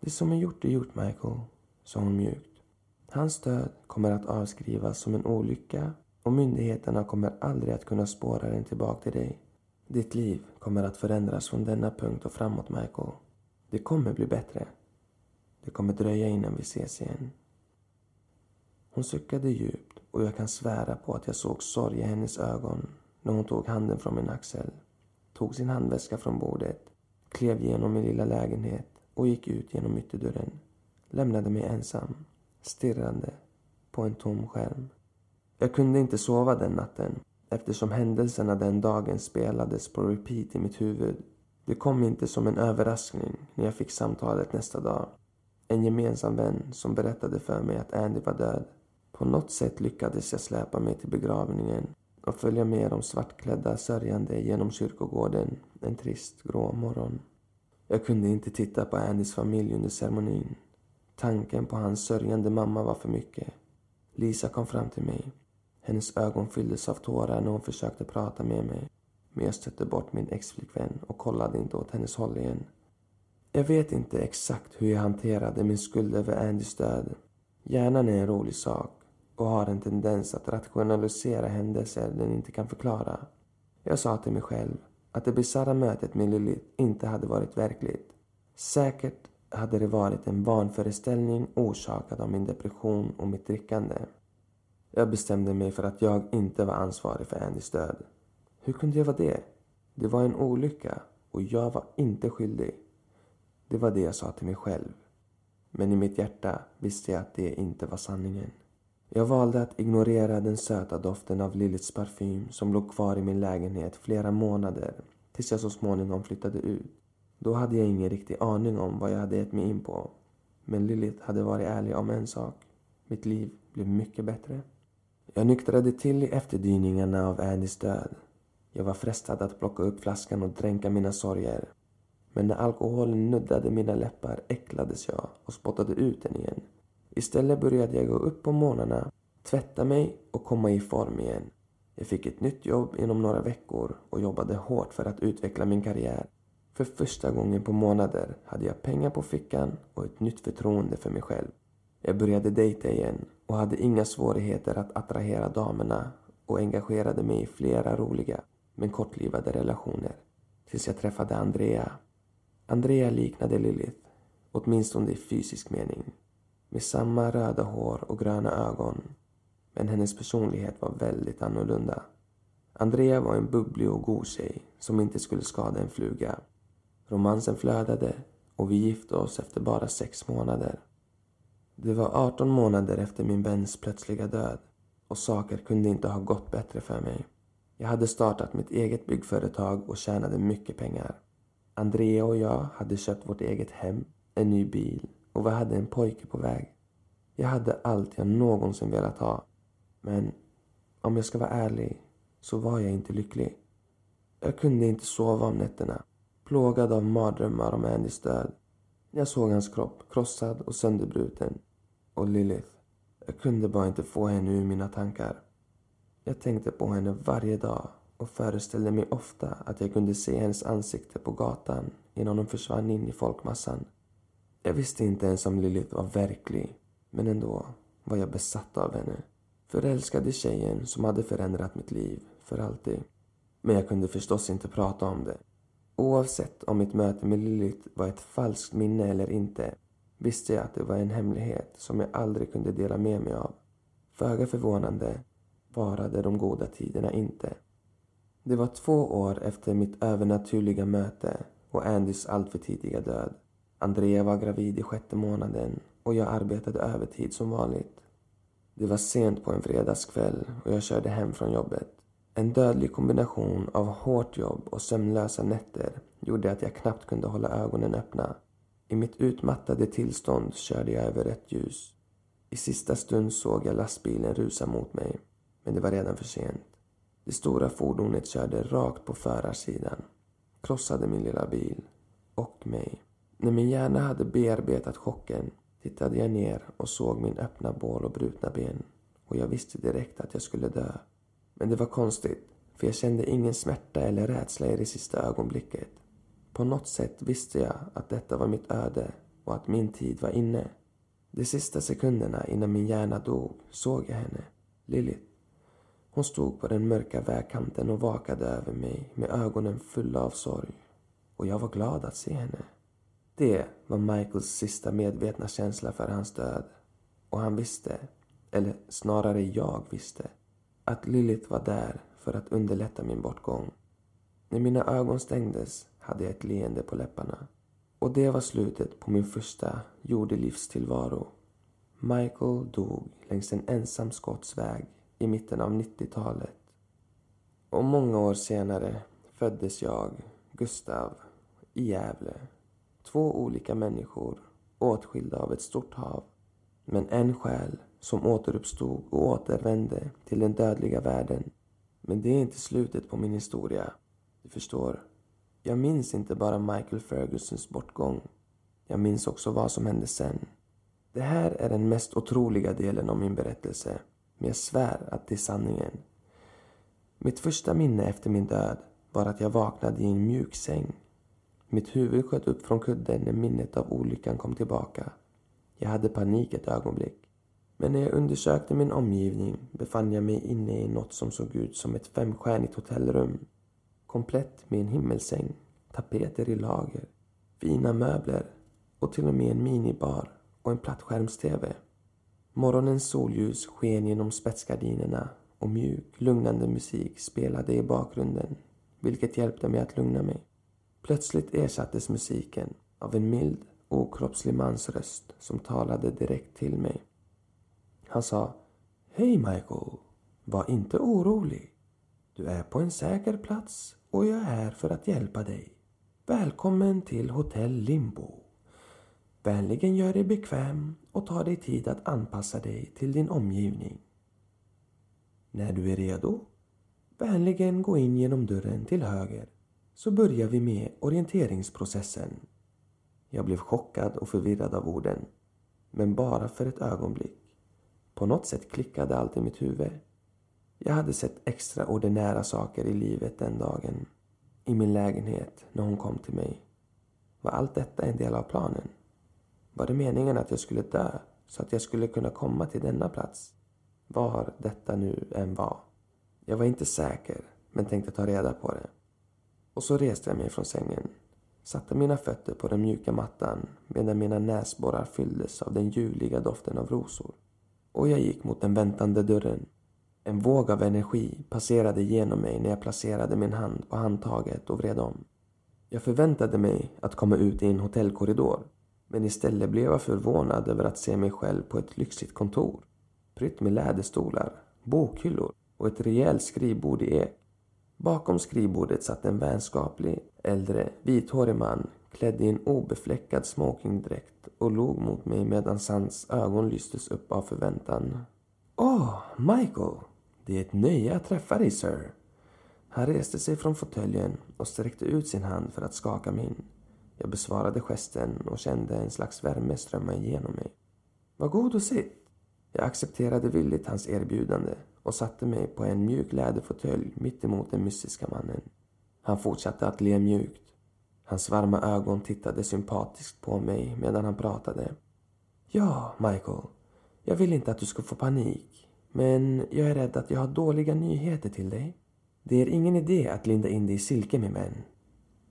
S1: Det som är gjort är gjort, Michael, sa hon mjukt. Hans död kommer att avskrivas som en olycka och myndigheterna kommer aldrig att kunna spåra den tillbaka till dig. Ditt liv kommer att förändras från denna punkt och framåt, Michael. Det kommer bli bättre. Det kommer dröja innan vi ses igen. Hon suckade djupt och jag kan svära på att jag såg sorg i hennes ögon när hon tog handen från min axel, tog sin handväska från bordet, klev genom min lilla lägenhet och gick ut genom ytterdörren. Lämnade mig ensam, stirrande på en tom skärm. Jag kunde inte sova den natten eftersom händelserna den dagen spelades på repeat i mitt huvud. Det kom inte som en överraskning när jag fick samtalet nästa dag. En gemensam vän som berättade för mig att Andy var död. På något sätt lyckades jag släpa mig till begravningen och följa med de svartklädda sörjande genom kyrkogården en trist grå morgon. Jag kunde inte titta på Andys familj under ceremonin. Tanken på hans sörjande mamma var för mycket. Lisa kom fram till mig. Hennes ögon fylldes av tårar när hon försökte prata med mig. Men jag stötte bort min exflickvän och kollade inte åt hennes håll igen. Jag vet inte exakt hur jag hanterade min skuld över Andys död. Hjärnan är en rolig sak och har en tendens att rationalisera händelser den inte kan förklara. Jag sa till mig själv att det bisarra mötet med Lilith inte hade varit verkligt. Säkert hade det varit en vanföreställning orsakad av min depression och mitt drickande. Jag bestämde mig för att jag inte var ansvarig för Andys död. Hur kunde jag vara det? Det var en olycka och jag var inte skyldig. Det var det jag sa till mig själv. Men i mitt hjärta visste jag att det inte var sanningen. Jag valde att ignorera den söta doften av Liliths parfym som låg kvar i min lägenhet flera månader tills jag så småningom flyttade ut. Då hade jag ingen riktig aning om vad jag hade gett mig in på. Men Lilith hade varit ärlig om en sak. Mitt liv blev mycket bättre. Jag nyktrade till i efterdyningarna av Andys död. Jag var frestad att plocka upp flaskan och dränka mina sorger. Men när alkoholen nuddade mina läppar äcklades jag och spottade ut den igen. Istället började jag gå upp på morgnarna, tvätta mig och komma i form igen. Jag fick ett nytt jobb inom några veckor och jobbade hårt för att utveckla min karriär. För första gången på månader hade jag pengar på fickan och ett nytt förtroende för mig själv. Jag började dejta igen och hade inga svårigheter att attrahera damerna och engagerade mig i flera roliga men kortlivade relationer. tills jag träffade Andrea. Andrea liknade Lilith, åtminstone i fysisk mening, med samma röda hår och gröna ögon. Men hennes personlighet var väldigt annorlunda. Andrea var en bubblig och god tjej som inte skulle skada en fluga. Romansen flödade och vi gifte oss efter bara sex månader. Det var 18 månader efter min väns plötsliga död och saker kunde inte ha gått bättre för mig. Jag hade startat mitt eget byggföretag och tjänade mycket pengar. Andrea och jag hade köpt vårt eget hem, en ny bil och vi hade en pojke på väg. Jag hade allt jag någonsin velat ha. Men om jag ska vara ärlig så var jag inte lycklig. Jag kunde inte sova om nätterna, plågad av mardrömmar om Andys död. Jag såg hans kropp krossad och sönderbruten. Och Lilith. Jag kunde bara inte få henne ur mina tankar. Jag tänkte på henne varje dag och föreställde mig ofta att jag kunde se hennes ansikte på gatan innan hon försvann in i folkmassan. Jag visste inte ens om Lilith var verklig, men ändå var jag besatt av henne. Förälskad i tjejen som hade förändrat mitt liv för alltid. Men jag kunde förstås inte prata om det. Oavsett om mitt möte med Lilith var ett falskt minne eller inte visste jag att det var en hemlighet som jag aldrig kunde dela med mig av. Föga förvånande varade de goda tiderna inte. Det var två år efter mitt övernaturliga möte och Andys alltför tidiga död. Andrea var gravid i sjätte månaden och jag arbetade övertid som vanligt. Det var sent på en fredagskväll och jag körde hem från jobbet. En dödlig kombination av hårt jobb och sömnlösa nätter gjorde att jag knappt kunde hålla ögonen öppna. I mitt utmattade tillstånd körde jag över rött ljus. I sista stund såg jag lastbilen rusa mot mig, men det var redan för sent. Det stora fordonet körde rakt på förarsidan, krossade min lilla bil och mig. När min hjärna hade bearbetat chocken tittade jag ner och såg min öppna bål och brutna ben och jag visste direkt att jag skulle dö. Men det var konstigt, för jag kände ingen smärta eller rädsla i det sista ögonblicket. På något sätt visste jag att detta var mitt öde och att min tid var inne. De sista sekunderna innan min hjärna dog såg jag henne, Lilith. Hon stod på den mörka vägkanten och vakade över mig med ögonen fulla av sorg. Och jag var glad att se henne. Det var Michaels sista medvetna känsla för hans död. Och han visste, eller snarare jag visste, att Lilith var där för att underlätta min bortgång. När mina ögon stängdes hade jag ett leende på läpparna. Och det var slutet på min första jordelivstillvaro. Michael dog längs en ensam skottsväg väg i mitten av 90-talet. Och många år senare föddes jag, Gustav, i Gävle. Två olika människor, åtskilda av ett stort hav. Men en själ som återuppstod och återvände till den dödliga världen. Men det är inte slutet på min historia. Du förstår. Jag minns inte bara Michael Fergusons bortgång. Jag minns också vad som hände sen. Det här är den mest otroliga delen av min berättelse. Men jag svär att det är sanningen. Mitt första minne efter min död var att jag vaknade i en mjuk säng. Mitt huvud sköt upp från kudden när minnet av olyckan kom tillbaka. Jag hade panik ett ögonblick. Men när jag undersökte min omgivning befann jag mig inne i något som såg ut som ett femstjärnigt hotellrum. Komplett med en himmelsäng, tapeter i lager, fina möbler och till och med en minibar och en plattskärms-tv. Morgonens solljus sken genom spetsgardinerna och mjuk, lugnande musik spelade i bakgrunden, vilket hjälpte mig att lugna mig. Plötsligt ersattes musiken av en mild, okroppslig mans röst som talade direkt till mig. Han sa Hej Michael, var inte orolig. Du är på en säker plats och jag är här för att hjälpa dig. Välkommen till Hotell Limbo. Vänligen gör dig bekväm och ta dig tid att anpassa dig till din omgivning. När du är redo, vänligen gå in genom dörren till höger så börjar vi med orienteringsprocessen. Jag blev chockad och förvirrad av orden, men bara för ett ögonblick. På något sätt klickade allt i mitt huvud. Jag hade sett extraordinära saker i livet den dagen. I min lägenhet, när hon kom till mig. Var allt detta en del av planen? Var det meningen att jag skulle dö så att jag skulle kunna komma till denna plats? Var detta nu än var. Jag var inte säker, men tänkte ta reda på det. Och så reste jag mig från sängen, satte mina fötter på den mjuka mattan medan mina näsborrar fylldes av den ljuvliga doften av rosor. Och jag gick mot den väntande dörren. En våg av energi passerade genom mig när jag placerade min hand på handtaget och vred om. Jag förväntade mig att komma ut i en hotellkorridor men istället blev jag förvånad över att se mig själv på ett lyxigt kontor. Prytt med läderstolar, bokhyllor och ett rejält skrivbord i ek. Bakom skrivbordet satt en vänskaplig, äldre, vithårig man klädd i en obefläckad smokingdräkt och log mot mig medan hans ögon lystes upp av förväntan. Åh, oh, Michael! Det är ett nöje att träffa dig, sir. Han reste sig från fåtöljen och sträckte ut sin hand för att skaka min. Jag besvarade gesten och kände en slags värme strömma igenom mig. Var god och sitt. Jag accepterade villigt hans erbjudande och satte mig på en mjuk läderfåtölj mittemot den mystiska mannen. Han fortsatte att le mjukt. Hans varma ögon tittade sympatiskt på mig medan han pratade. Ja, Michael. Jag vill inte att du ska få panik. Men jag är rädd att jag har dåliga nyheter till dig. Det är ingen idé att linda in dig i silke, min vän.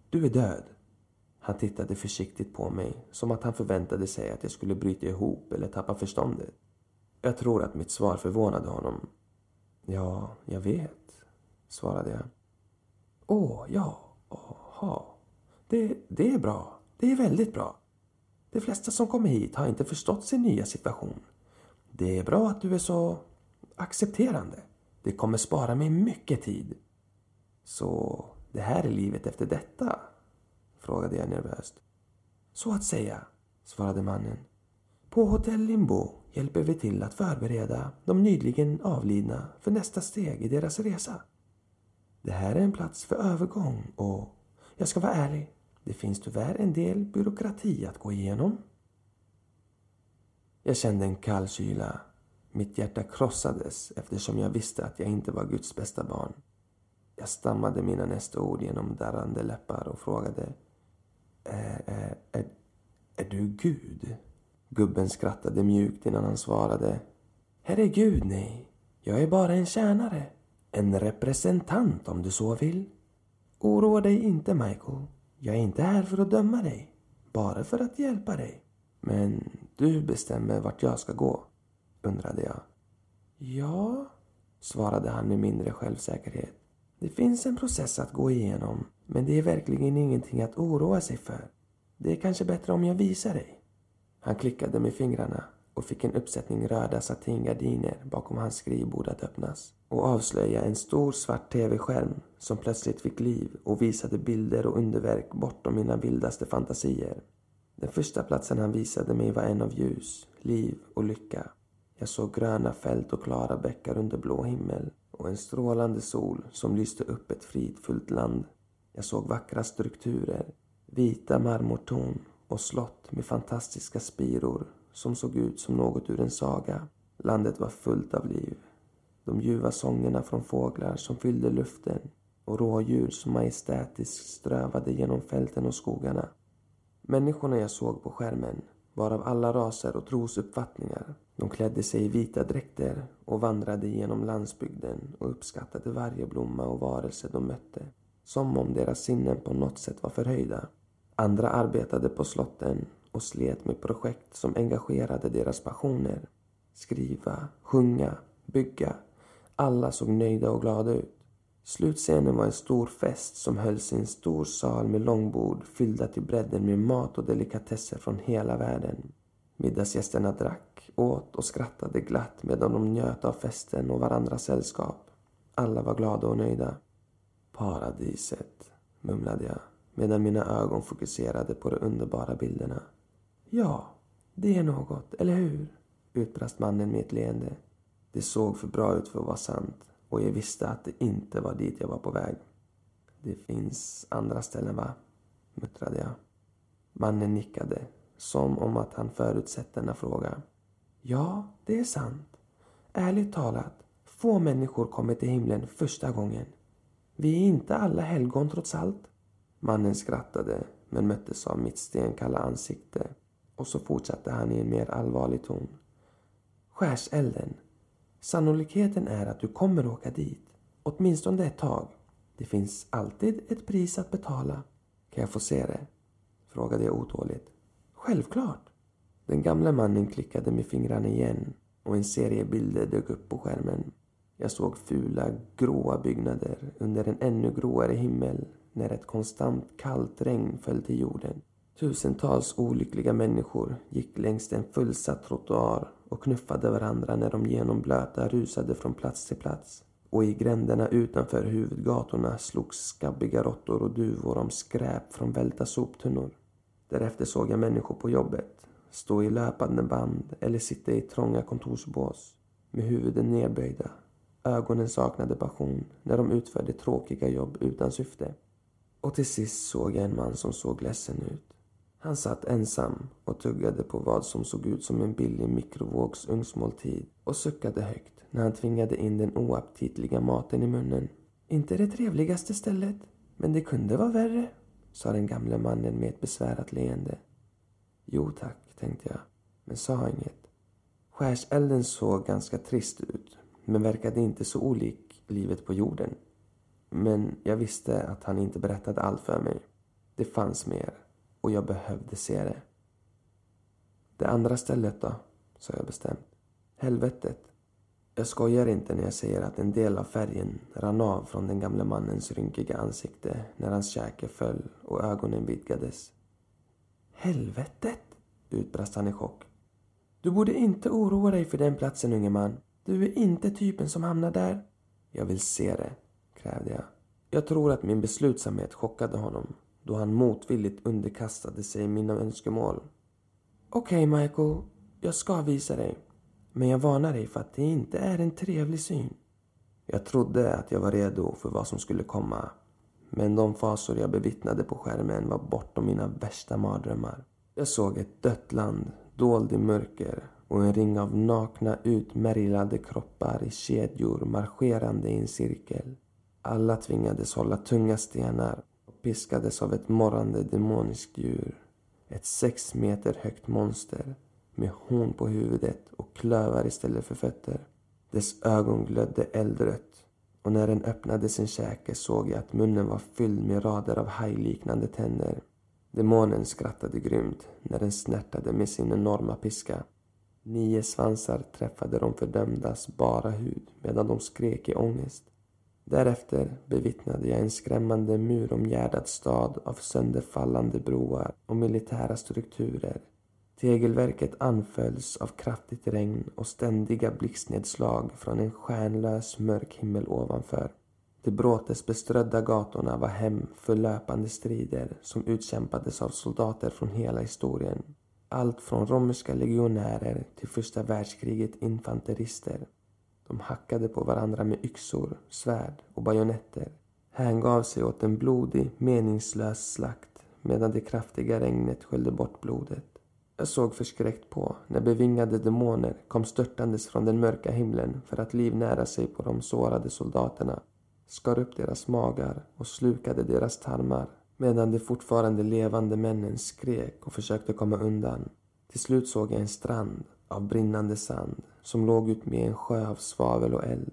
S1: Du är död. Han tittade försiktigt på mig, som att han förväntade sig att jag skulle bryta ihop eller tappa förståndet. Jag tror att mitt svar förvånade honom. Ja, jag vet, svarade jag. Åh, ja, aha. Det, det är bra. Det är väldigt bra. De flesta som kommer hit har inte förstått sin nya situation. Det är bra att du är så accepterande. Det kommer spara mig mycket tid. Så det här är livet efter detta? frågade jag nervöst. Så att säga, svarade mannen. På Hotell Limbo hjälper vi till att förbereda de nyligen avlidna för nästa steg i deras resa. Det här är en plats för övergång och jag ska vara ärlig, det finns tyvärr en del byråkrati att gå igenom. Jag kände en kall kyla. Mitt hjärta krossades eftersom jag visste att jag inte var Guds bästa barn. Jag stammade mina nästa ord genom darrande läppar och frågade är, är, är, är du Gud? Gubben skrattade mjukt innan han svarade. Herregud, nej. Jag är bara en tjänare. En representant om du så vill. Oroa dig inte, Michael. Jag är inte här för att döma dig. Bara för att hjälpa dig. Men du bestämmer vart jag ska gå, undrade jag. Ja, svarade han med mindre självsäkerhet. Det finns en process att gå igenom, men det är verkligen ingenting att oroa sig för. Det är kanske bättre om jag visar dig. Han klickade med fingrarna och fick en uppsättning röda satingardiner bakom hans skrivbord att öppnas och avslöja en stor svart tv-skärm som plötsligt fick liv och visade bilder och underverk bortom mina vildaste fantasier. Den första platsen han visade mig var en av ljus, liv och lycka. Jag såg gröna fält och klara bäckar under blå himmel och en strålande sol som lyste upp ett fridfullt land. Jag såg vackra strukturer, vita marmortorn och slott med fantastiska spiror som såg ut som något ur en saga. Landet var fullt av liv. De ljuva sångerna från fåglar som fyllde luften och rådjur som majestätiskt strövade genom fälten och skogarna. Människorna jag såg på skärmen var av alla raser och trosuppfattningar. De klädde sig i vita dräkter och vandrade genom landsbygden och uppskattade varje blomma och varelse de mötte. Som om deras sinnen på något sätt var förhöjda. Andra arbetade på slotten och slet med projekt som engagerade deras passioner. Skriva, sjunga, bygga. Alla såg nöjda och glada ut. Slutscenen var en stor fest som hölls i en stor sal med långbord fyllda till bredden med mat och delikatesser från hela världen. Middagsgästerna drack, åt och skrattade glatt medan de njöt av festen och varandras sällskap. Alla var glada och nöjda. Paradiset, mumlade jag medan mina ögon fokuserade på de underbara bilderna. Ja, det är något, eller hur? utbrast mannen med ett leende. Det såg för bra ut för att vara sant och jag visste att det inte var dit jag var på väg. Det finns andra ställen, va? muttrade jag. Mannen nickade, som om att han förutsett denna fråga. Ja, det är sant. Ärligt talat, få människor kommer till himlen första gången. Vi är inte alla helgon trots allt. Mannen skrattade, men möttes av mitt stenkalla ansikte och så fortsatte han i en mer allvarlig ton. Skärselden Sannolikheten är att du kommer åka dit, åtminstone ett tag. Det finns alltid ett pris att betala. Kan jag få se det? Frågade jag otåligt. Självklart. Den gamle mannen klickade med fingrarna igen och en serie bilder dök upp på skärmen. Jag såg fula, gråa byggnader under en ännu gråare himmel när ett konstant kallt regn föll till jorden. Tusentals olyckliga människor gick längs en fullsatt trottoar och knuffade varandra när de genomblöta rusade från plats till plats. Och i gränderna utanför huvudgatorna slogs skabbiga råttor och duvor om skräp från välta soptunnor. Därefter såg jag människor på jobbet, stå i löpande band eller sitta i trånga kontorsbås med huvuden nedböjda. Ögonen saknade passion när de utförde tråkiga jobb utan syfte. Och till sist såg jag en man som såg ledsen ut. Han satt ensam och tuggade på vad som såg ut som en billig mikrovågsugnsmåltid och suckade högt när han tvingade in den oaptitliga maten i munnen. Inte det trevligaste stället, men det kunde vara värre, sa den gamle mannen med ett besvärat leende. Jo tack, tänkte jag, men sa inget. Skärselden såg ganska trist ut, men verkade inte så olik livet på jorden. Men jag visste att han inte berättade allt för mig. Det fanns mer och jag behövde se det. Det andra stället då? sa jag bestämt. Helvetet. Jag skojar inte när jag säger att en del av färgen rann av från den gamle mannens rynkiga ansikte när hans käke föll och ögonen vidgades. Helvetet! utbrast han i chock. Du borde inte oroa dig för den platsen, unge man. Du är inte typen som hamnar där. Jag vill se det, krävde jag. Jag tror att min beslutsamhet chockade honom då han motvilligt underkastade sig mina önskemål. Okej, okay, Michael. Jag ska visa dig. Men jag varnar dig för att det inte är en trevlig syn. Jag trodde att jag var redo för vad som skulle komma. Men de fasor jag bevittnade på skärmen var bortom mina värsta mardrömmar. Jag såg ett dött land dold i mörker och en ring av nakna utmärglade kroppar i kedjor marscherande i en cirkel. Alla tvingades hålla tunga stenar och piskades av ett morrande demoniskt djur. Ett sex meter högt monster med horn på huvudet och klövar istället för fötter. Dess ögon glödde eldrött och när den öppnade sin käke såg jag att munnen var fylld med rader av hajliknande tänder. Demonen skrattade grymt när den snärtade med sin enorma piska. Nio svansar träffade de fördömdas bara hud medan de skrek i ångest. Därefter bevittnade jag en skrämmande muromgärdad stad av sönderfallande broar och militära strukturer. Tegelverket anfölls av kraftigt regn och ständiga blixtnedslag från en stjärnlös mörk himmel ovanför. De bråtesbeströdda gatorna var hem för löpande strider som utkämpades av soldater från hela historien. Allt från romerska legionärer till första världskriget infanterister. De hackade på varandra med yxor, svärd och bajonetter. Hängav sig åt en blodig, meningslös slakt medan det kraftiga regnet sköljde bort blodet. Jag såg förskräckt på när bevingade demoner kom störtandes från den mörka himlen för att livnära sig på de sårade soldaterna, skar upp deras magar och slukade deras tarmar medan de fortfarande levande männen skrek och försökte komma undan. Till slut såg jag en strand av brinnande sand som låg ut med en sjö av svavel och eld.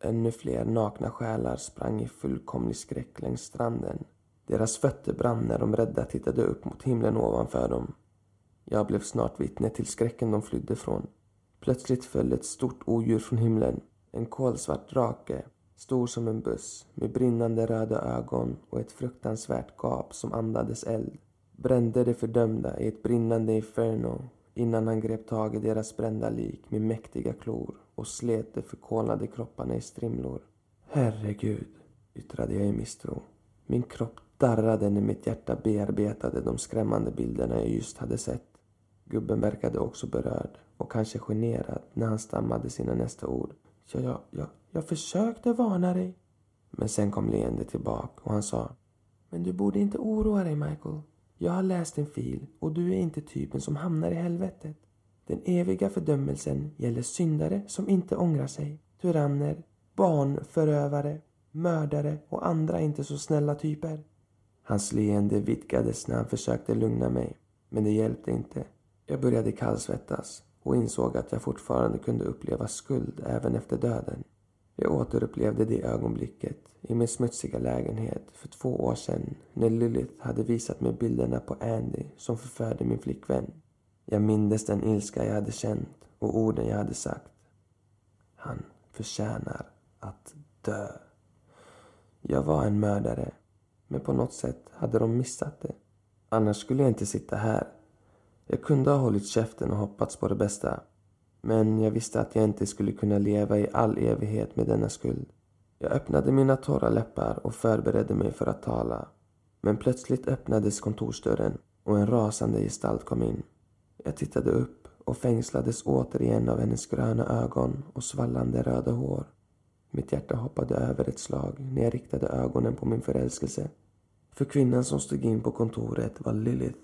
S1: Ännu fler nakna själar sprang i fullkomlig skräck längs stranden. Deras fötter brann när de rädda tittade upp mot himlen ovanför dem. Jag blev snart vittne till skräcken de flydde från. Plötsligt föll ett stort odjur från himlen. En kolsvart drake, stor som en buss, med brinnande röda ögon och ett fruktansvärt gap som andades eld. Brände de fördömda i ett brinnande inferno innan han grep tag i deras brända lik med mäktiga klor och slet de förkolnade kropparna i strimlor. Herregud, yttrade jag i misstro. Min kropp darrade när mitt hjärta bearbetade de skrämmande bilderna jag just hade sett. Gubben verkade också berörd och kanske generad när han stammade sina nästa ord. Ja, ja, ja, jag försökte varna dig. Men sen kom leendet tillbaka och han sa. Men du borde inte oroa dig, Michael. Jag har läst din fil och du är inte typen som hamnar i helvetet. Den eviga fördömelsen gäller syndare som inte ångrar sig, tyranner, barnförövare, mördare och andra inte så snälla typer. Hans leende vidgades när han försökte lugna mig, men det hjälpte inte. Jag började kallsvettas och insåg att jag fortfarande kunde uppleva skuld även efter döden. Jag återupplevde det ögonblicket i min smutsiga lägenhet för två år sedan när Lilith hade visat mig bilderna på Andy som förförde min flickvän. Jag mindes den ilska jag hade känt och orden jag hade sagt. Han förtjänar att dö. Jag var en mördare, men på något sätt hade de missat det. Annars skulle jag inte sitta här. Jag kunde ha hållit käften och hoppats på det bästa. Men jag visste att jag inte skulle kunna leva i all evighet med denna skuld. Jag öppnade mina torra läppar och förberedde mig för att tala. Men plötsligt öppnades kontorsdörren och en rasande gestalt kom in. Jag tittade upp och fängslades återigen av hennes gröna ögon och svallande röda hår. Mitt hjärta hoppade över ett slag när jag riktade ögonen på min förälskelse. För kvinnan som stod in på kontoret var Lilith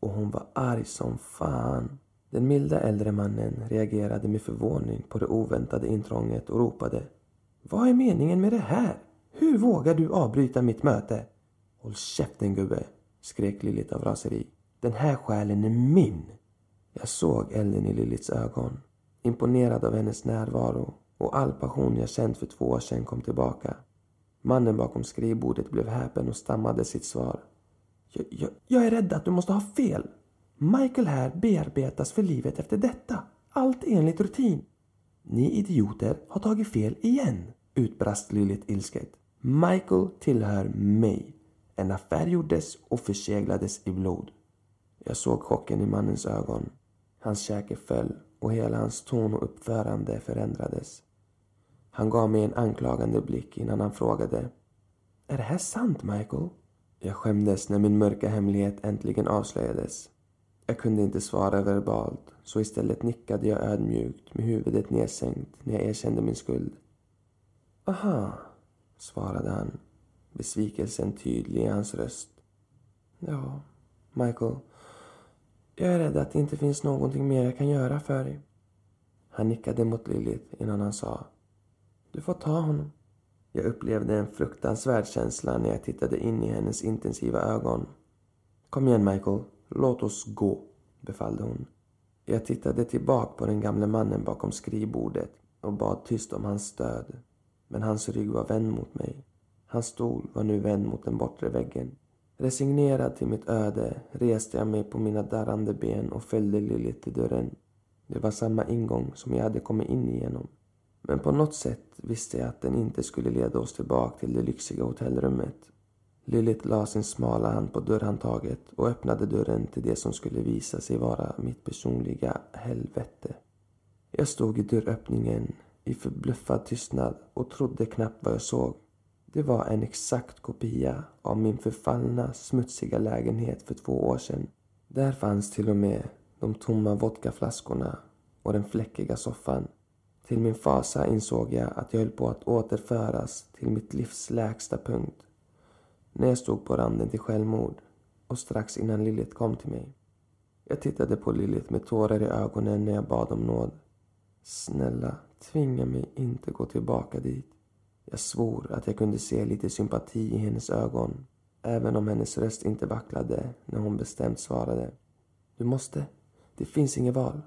S1: och hon var arg som fan. Den milda äldre mannen reagerade med förvåning på det oväntade intrånget och ropade. Vad är meningen med det här? Hur vågar du avbryta mitt möte? Håll käften gubbe, skrek Lilith av raseri. Den här själen är min. Jag såg elden i Liliths ögon, imponerad av hennes närvaro och all passion jag känt för två år sedan kom tillbaka. Mannen bakom skrivbordet blev häpen och stammade sitt svar. Jag, jag, jag är rädd att du måste ha fel. Michael här bearbetas för livet efter detta. Allt enligt rutin. Ni idioter har tagit fel igen, utbrast Lilith ilsket. Michael tillhör mig. En affär gjordes och förseglades i blod. Jag såg chocken i mannens ögon. Hans käke föll och hela hans ton och uppförande förändrades. Han gav mig en anklagande blick innan han frågade. Är det här sant, Michael? Jag skämdes när min mörka hemlighet äntligen avslöjades. Jag kunde inte svara verbalt, så istället nickade jag ödmjukt med huvudet nedsänkt när jag erkände min skuld. Aha, svarade han, besvikelsen tydlig i hans röst. Ja, Michael, jag är rädd att det inte finns någonting mer jag kan göra för dig. Han nickade mot Lilith innan han sa. Du får ta honom. Jag upplevde en fruktansvärd känsla när jag tittade in i hennes intensiva ögon. Kom igen, Michael. Låt oss gå, befallde hon. Jag tittade tillbaka på den gamle mannen bakom skrivbordet och bad tyst om hans stöd. Men hans rygg var vänd mot mig. Hans stol var nu vänd mot den bortre väggen. Resignerad till mitt öde reste jag mig på mina darrande ben och följde Lilith till dörren. Det var samma ingång som jag hade kommit in igenom. Men på något sätt visste jag att den inte skulle leda oss tillbaka till det lyxiga hotellrummet. Lilith la sin smala hand på dörrhandtaget och öppnade dörren till det som skulle visa sig vara mitt personliga helvete. Jag stod i dörröppningen i förbluffad tystnad och trodde knappt vad jag såg. Det var en exakt kopia av min förfallna, smutsiga lägenhet för två år sedan. Där fanns till och med de tomma vodkaflaskorna och den fläckiga soffan. Till min fasa insåg jag att jag höll på att återföras till mitt livs lägsta punkt. När jag stod på randen till självmord och strax innan Lilith kom till mig. Jag tittade på Lilith med tårar i ögonen när jag bad om nåd. Snälla, tvinga mig inte gå tillbaka dit. Jag svor att jag kunde se lite sympati i hennes ögon, även om hennes röst inte vacklade när hon bestämt svarade. Du måste. Det finns inget val.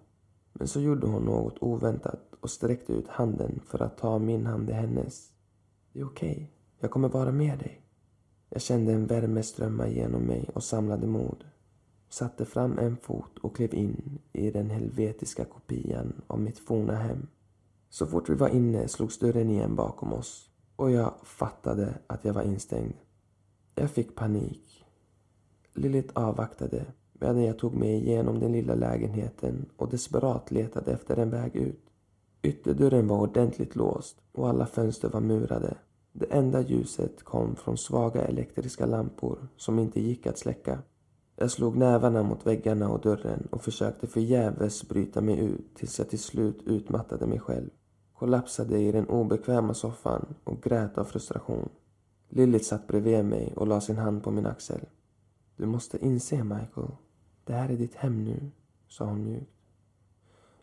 S1: Men så gjorde hon något oväntat och sträckte ut handen för att ta min hand i hennes. Det är okej. Okay. Jag kommer vara med dig. Jag kände en värme strömma genom mig och samlade mod. Satte fram en fot och klev in i den helvetiska kopian av mitt forna hem. Så fort vi var inne slogs dörren igen bakom oss och jag fattade att jag var instängd. Jag fick panik. Lilith avvaktade medan jag tog mig igenom den lilla lägenheten och desperat letade efter en väg ut. Ytterdörren var ordentligt låst och alla fönster var murade. Det enda ljuset kom från svaga elektriska lampor som inte gick att släcka. Jag slog nävarna mot väggarna och dörren och försökte förgäves bryta mig ut tills jag till slut utmattade mig själv. Kollapsade i den obekväma soffan och grät av frustration. Lilith satt bredvid mig och la sin hand på min axel. Du måste inse, Michael. Det här är ditt hem nu, sa hon mjukt.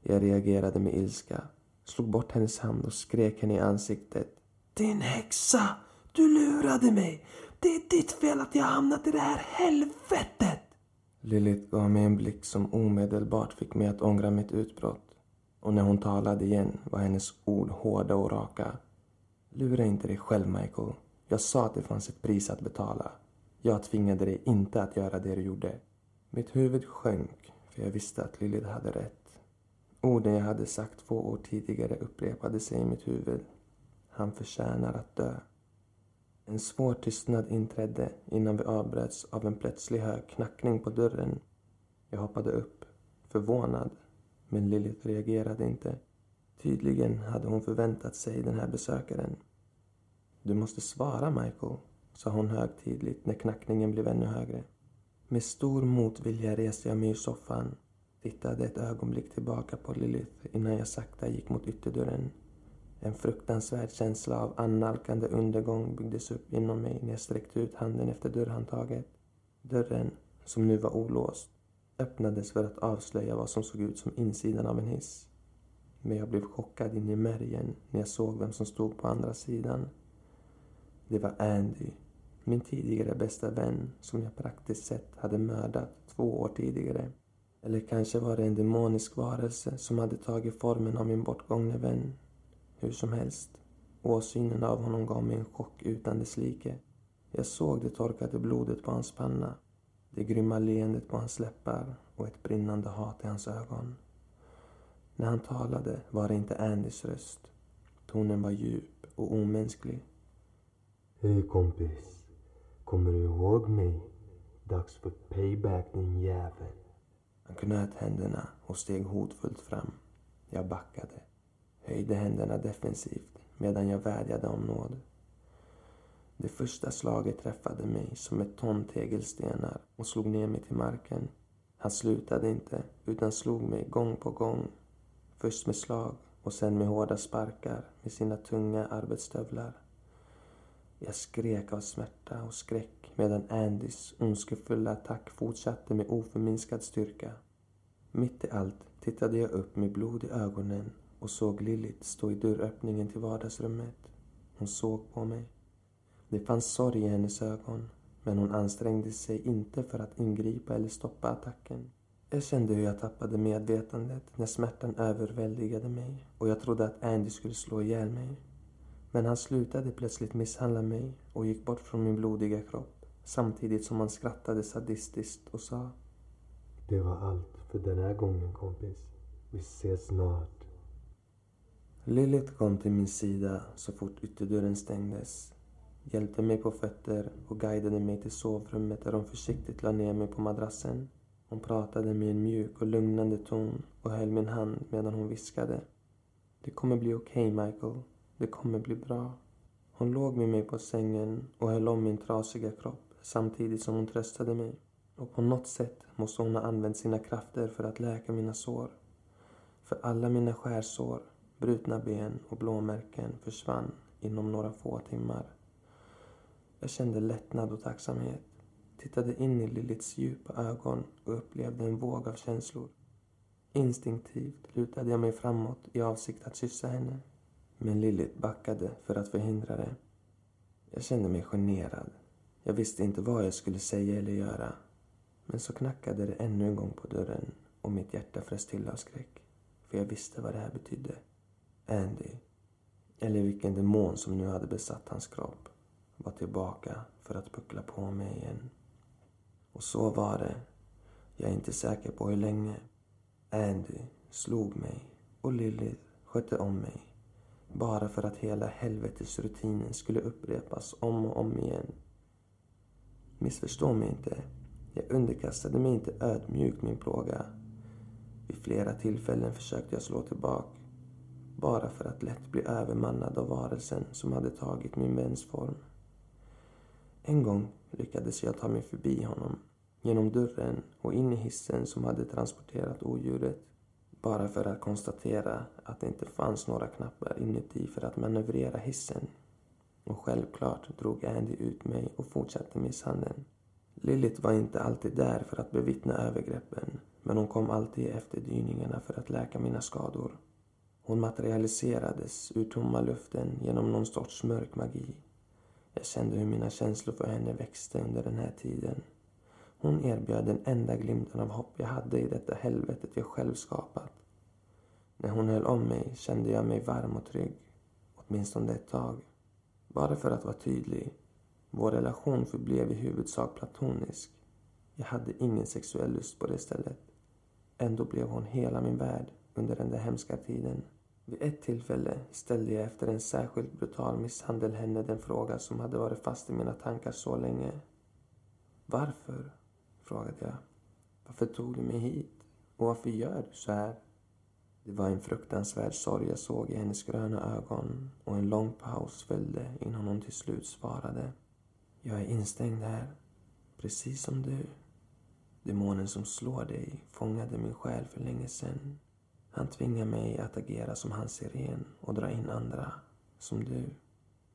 S1: Jag reagerade med ilska, slog bort hennes hand och skrek henne i ansiktet. Din häxa! Du lurade mig! Det är ditt fel att jag hamnat i det här helvetet! Lilith gav mig en blick som omedelbart fick mig att ångra mitt utbrott. Och när hon talade igen var hennes ord hårda och raka. Lura inte dig själv, Michael. Jag sa att det fanns ett pris att betala. Jag tvingade dig inte att göra det du gjorde. Mitt huvud sjönk, för jag visste att Lilith hade rätt. Orden jag hade sagt två år tidigare upprepade sig i mitt huvud. Han förtjänar att dö. En svår tystnad inträdde innan vi avbröts av en plötslig hög knackning på dörren. Jag hoppade upp, förvånad, men Lilith reagerade inte. Tydligen hade hon förväntat sig den här besökaren. Du måste svara, Michael, sa hon högtidligt när knackningen blev ännu högre. Med stor motvilja reste jag mig ur soffan, tittade ett ögonblick tillbaka på Lilith innan jag sakta gick mot ytterdörren. En fruktansvärd känsla av annalkande undergång byggdes upp inom mig när jag sträckte ut handen efter dörrhandtaget. Dörren, som nu var olåst, öppnades för att avslöja vad som såg ut som insidan av en hiss. Men jag blev chockad in i märgen när jag såg vem som stod på andra sidan. Det var Andy, min tidigare bästa vän som jag praktiskt sett hade mördat två år tidigare. Eller kanske var det en demonisk varelse som hade tagit formen av min bortgångne vän. Hur som helst, åsynen av honom gav mig en chock utan dess like. Jag såg det torkade blodet på hans panna, det grymma leendet på hans läppar och ett brinnande hat i hans ögon. När han talade var det inte Andys röst. Tonen var djup och omänsklig.
S2: Hej kompis. Kommer du ihåg mig? Dags för payback din jävel.
S1: Han knöt händerna och steg hotfullt fram. Jag backade, höjde händerna defensivt medan jag vädjade om nåd. Det första slaget träffade mig som ett ton tegelstenar och slog ner mig till marken. Han slutade inte, utan slog mig gång på gång. Först med slag och sen med hårda sparkar med sina tunga arbetsstövlar. Jag skrek av smärta och skräck medan Andys ondskefulla attack fortsatte med oförminskad styrka. Mitt i allt tittade jag upp med blod i ögonen och såg Lilith stå i dörröppningen till vardagsrummet. Hon såg på mig. Det fanns sorg i hennes ögon, men hon ansträngde sig inte för att ingripa eller stoppa attacken. Jag kände hur jag tappade medvetandet när smärtan överväldigade mig och jag trodde att Andy skulle slå ihjäl mig. Men han slutade plötsligt misshandla mig och gick bort från min blodiga kropp samtidigt som han skrattade sadistiskt och sa
S2: Det var allt för den här gången kompis. Vi ses snart.
S1: Lilith kom till min sida så fort ytterdörren stängdes, hjälpte mig på fötter och guidade mig till sovrummet där hon försiktigt la ner mig på madrassen. Hon pratade med en mjuk och lugnande ton och höll min hand medan hon viskade. Det kommer bli okej, okay, Michael. Det kommer bli bra. Hon låg med mig på sängen och höll om min trasiga kropp samtidigt som hon tröstade mig. Och på något sätt måste hon ha använt sina krafter för att läka mina sår. För alla mina skärsår, brutna ben och blåmärken försvann inom några få timmar. Jag kände lättnad och tacksamhet, tittade in i Lilits djupa ögon och upplevde en våg av känslor. Instinktivt lutade jag mig framåt i avsikt att kyssa henne men Lilith backade för att förhindra det. Jag kände mig generad. Jag visste inte vad jag skulle säga eller göra. Men så knackade det ännu en gång på dörren och mitt hjärta frös till av skräck. För jag visste vad det här betydde. Andy, eller vilken demon som nu hade besatt hans kropp, var tillbaka för att puckla på mig igen. Och så var det. Jag är inte säker på hur länge. Andy slog mig och Lilith skötte om mig bara för att hela helvetesrutinen skulle upprepas om och om igen. Missförstå mig inte. Jag underkastade mig inte ödmjukt min plåga. Vid flera tillfällen försökte jag slå tillbaka. Bara för att lätt bli övermannad av varelsen som hade tagit min väns form. En gång lyckades jag ta mig förbi honom, genom dörren och in i hissen som hade transporterat odjuret. Bara för att konstatera att det inte fanns några knappar inuti för att manövrera hissen. Och självklart drog Andy ut mig och fortsatte misshandeln. Lilith var inte alltid där för att bevittna övergreppen men hon kom alltid i efterdyningarna för att läka mina skador. Hon materialiserades ur tomma luften genom någon sorts mörk magi. Jag kände hur mina känslor för henne växte under den här tiden. Hon erbjöd den enda glimten av hopp jag hade i detta helvetet jag själv skapat. När hon höll om mig kände jag mig varm och trygg, åtminstone ett tag. Bara för att vara tydlig. Vår relation förblev i huvudsak platonisk. Jag hade ingen sexuell lust på det stället. Ändå blev hon hela min värld under den där hemska tiden. Vid ett tillfälle ställde jag efter en särskilt brutal misshandel henne den fråga som hade varit fast i mina tankar så länge. Varför? frågade jag. Varför tog du mig hit? Och varför gör du så här? Det var en fruktansvärd sorg jag såg i hennes gröna ögon och en lång paus följde innan hon till slut svarade. Jag är instängd här, precis som du. Demonen som slår dig fångade min själ för länge sedan. Han tvingar mig att agera som hans siren och dra in andra, som du.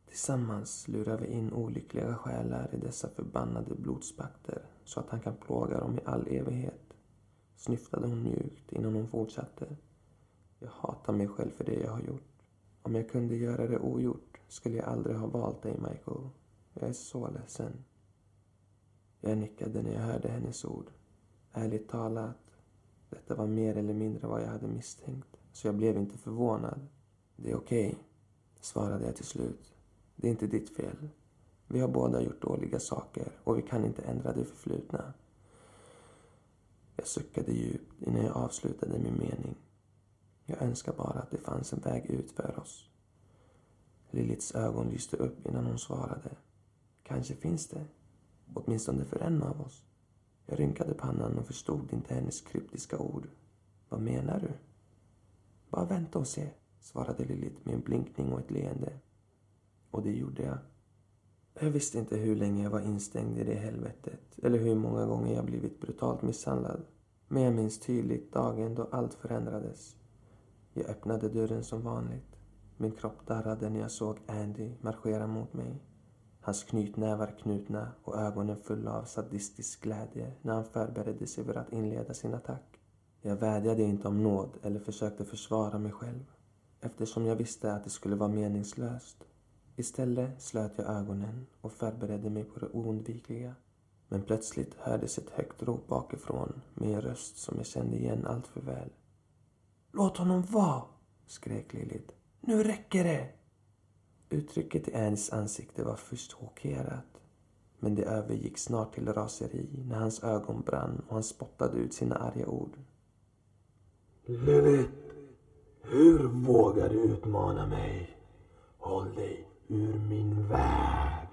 S1: Tillsammans lurar vi in olyckliga själar i dessa förbannade blodspakter så att han kan plåga dem i all evighet. Snyftade hon mjukt innan hon fortsatte. Jag hatar mig själv för det jag har gjort. Om jag kunde göra det ogjort skulle jag aldrig ha valt dig, Michael. Jag är så ledsen. Jag nickade när jag hörde hennes ord. Ärligt talat, detta var mer eller mindre vad jag hade misstänkt, så jag blev inte förvånad. Det är okej, okay, svarade jag till slut. Det är inte ditt fel. Vi har båda gjort dåliga saker och vi kan inte ändra det förflutna. Jag suckade djupt innan jag avslutade min mening. Jag önskar bara att det fanns en väg ut för oss. Liliths ögon lyste upp innan hon svarade. Kanske finns det. Åtminstone för en av oss. Jag rynkade pannan och förstod inte hennes kryptiska ord. Vad menar du? Bara vänta och se, svarade Lilith med en blinkning och ett leende. Och det gjorde jag. Jag visste inte hur länge jag var instängd i det helvetet eller hur många gånger jag blivit brutalt misshandlad. Men jag minns tydligt dagen då allt förändrades. Jag öppnade dörren som vanligt. Min kropp darrade när jag såg Andy marschera mot mig. Hans knytnävar knutna och ögonen fulla av sadistisk glädje när han förberedde sig för att inleda sin attack. Jag vädjade inte om nåd eller försökte försvara mig själv eftersom jag visste att det skulle vara meningslöst. Istället slöt jag ögonen och förberedde mig på det oundvikliga. Men plötsligt hördes ett högt rop bakifrån med en röst som jag kände igen allt för väl. Låt honom vara! skrek Lilith. Nu räcker det! Uttrycket i Annies ansikte var först chockerat. Men det övergick snart till raseri när hans ögon brann och han spottade ut sina arga ord.
S2: Lilith! Hur vågar du utmana mig? Håll dig ur min väg!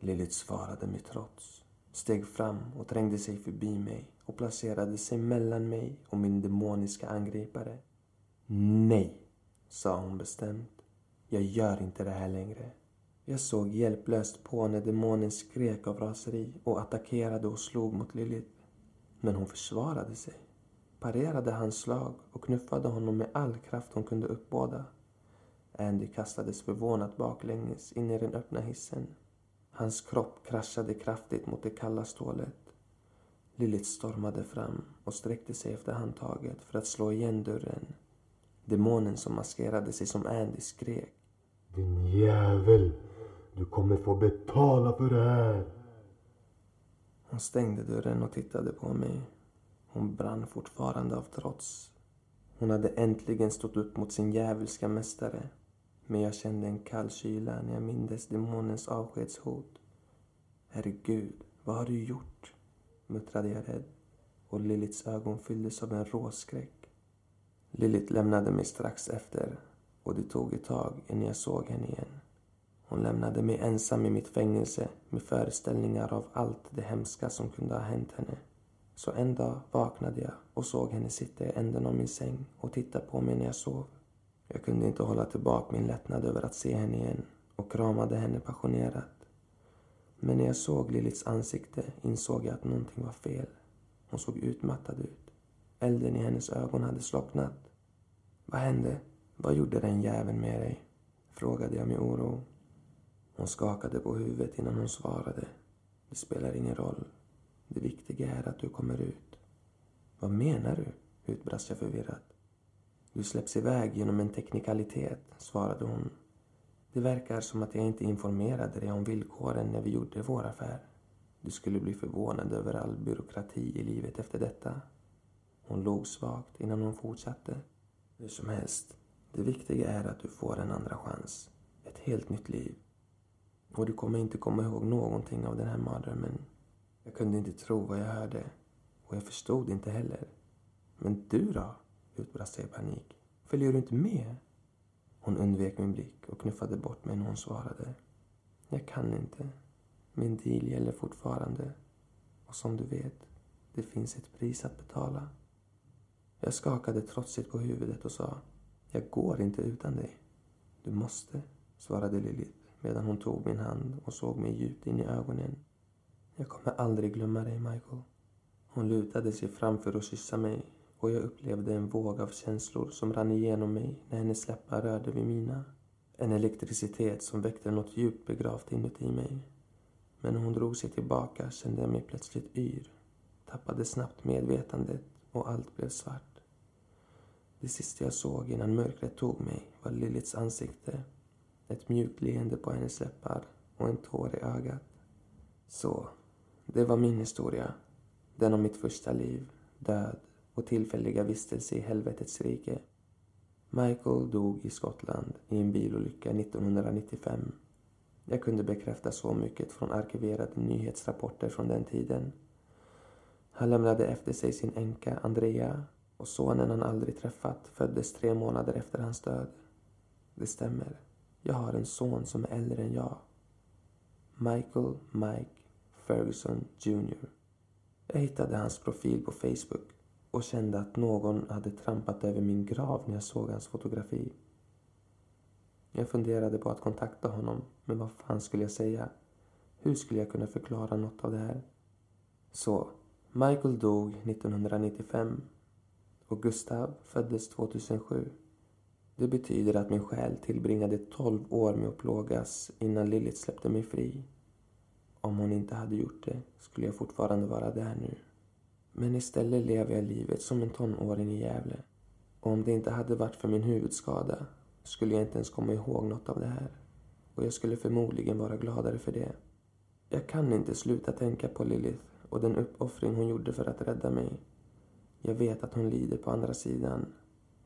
S1: Lilith svarade med trots, steg fram och trängde sig förbi mig och placerade sig mellan mig och min demoniska angripare. Nej, sa hon bestämt. Jag gör inte det här längre. Jag såg hjälplöst på när demonen skrek av raseri och attackerade och slog mot Lilith. Men hon försvarade sig, parerade hans slag och knuffade honom med all kraft hon kunde uppbåda. Andy kastades förvånat baklänges in i den öppna hissen. Hans kropp kraschade kraftigt mot det kalla stålet. Lilith stormade fram och sträckte sig efter handtaget för att slå igen dörren. Demonen som maskerade sig som Andy skrek.
S2: Din jävel! Du kommer få betala för det här!
S1: Hon stängde dörren och tittade på mig. Hon brann fortfarande av trots. Hon hade äntligen stått upp mot sin djävulska mästare. Men jag kände en kall kyla när jag mindes demonens avskedshot. Herregud, vad har du gjort? muttrade jag rädd och Lilits ögon fylldes av en råskräck. Lilith lämnade mig strax efter och det tog ett tag innan jag såg henne igen. Hon lämnade mig ensam i mitt fängelse med föreställningar av allt det hemska som kunde ha hänt henne. Så en dag vaknade jag och såg henne sitta i änden av min säng och titta på mig när jag sov. Jag kunde inte hålla tillbaka min lättnad över att se henne igen och kramade henne passionerat. Men när jag såg Liliths ansikte insåg jag att någonting var fel. Hon såg utmattad ut. Elden i hennes ögon hade slocknat. Vad hände? Vad gjorde den jäveln med dig? Frågade jag med oro. Hon skakade på huvudet innan hon svarade. Det spelar ingen roll. Det viktiga är att du kommer ut. Vad menar du? utbrast jag förvirrat. Du släpps iväg genom en teknikalitet, svarade hon det verkar som att jag inte informerade dig om villkoren när vi gjorde vår affär. Du skulle bli förvånad över all byråkrati i livet efter detta. Hon log svagt innan hon fortsatte. Hur som helst, det viktiga är att du får en andra chans. ett helt nytt liv. Och du kommer inte komma ihåg någonting av den här mardrömmen. Jag kunde inte tro vad jag hörde. Och jag förstod inte heller. Men du då? utbrast jag i panik. Följer du inte med? Hon undvek min blick och knuffade bort mig när hon svarade. Jag kan inte. Min deal gäller fortfarande. Och som du vet, det finns ett pris att betala. Jag skakade trotsigt på huvudet och sa, jag går inte utan dig. Du måste, svarade Lilith medan hon tog min hand och såg mig djupt in i ögonen. Jag kommer aldrig glömma dig, Michael. Hon lutade sig framför och kyssa mig och jag upplevde en våg av känslor som rann igenom mig när hennes läppar rörde vid mina. En elektricitet som väckte något djupt begravt inuti mig. Men när hon drog sig tillbaka kände jag mig plötsligt yr, tappade snabbt medvetandet och allt blev svart. Det sista jag såg innan mörkret tog mig var Liliths ansikte, ett mjukt leende på hennes läppar och en tår i ögat. Så, det var min historia. Den om mitt första liv, död och tillfälliga vistelse i helvetets rike. Michael dog i Skottland i en bilolycka 1995. Jag kunde bekräfta så mycket från arkiverade nyhetsrapporter från den tiden. Han lämnade efter sig sin änka Andrea och sonen han aldrig träffat föddes tre månader efter hans död. Det stämmer. Jag har en son som är äldre än jag. Michael Mike Ferguson Jr. Jag hittade hans profil på Facebook och kände att någon hade trampat över min grav när jag såg hans fotografi. Jag funderade på att kontakta honom, men vad fan skulle jag säga? Hur skulle jag kunna förklara något av det här? Så, Michael dog 1995 och Gustav föddes 2007. Det betyder att min själ tillbringade 12 år med att plågas innan Lilith släppte mig fri. Om hon inte hade gjort det skulle jag fortfarande vara där nu. Men istället lever jag livet som en tonåring i Gävle. Och om det inte hade varit för min huvudskada skulle jag inte ens komma ihåg något av det här. Och jag skulle förmodligen vara gladare för det. Jag kan inte sluta tänka på Lilith och den uppoffring hon gjorde för att rädda mig. Jag vet att hon lider på andra sidan.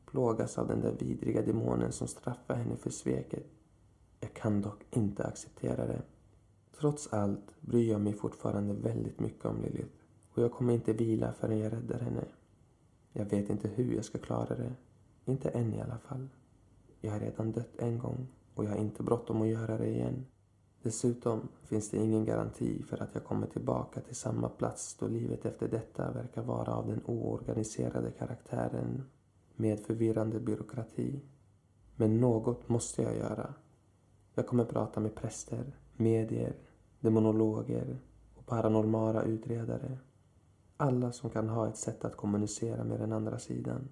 S1: Plågas av den där vidriga demonen som straffar henne för sveket. Jag kan dock inte acceptera det. Trots allt bryr jag mig fortfarande väldigt mycket om Lilith och jag kommer inte vila förrän jag räddar henne. Jag vet inte hur jag ska klara det. Inte än i alla fall. Jag har redan dött en gång och jag har inte bråttom att göra det igen. Dessutom finns det ingen garanti för att jag kommer tillbaka till samma plats då livet efter detta verkar vara av den oorganiserade karaktären med förvirrande byråkrati. Men något måste jag göra. Jag kommer prata med präster, medier, demonologer och paranormala utredare. Alla som kan ha ett sätt att kommunicera med den andra sidan.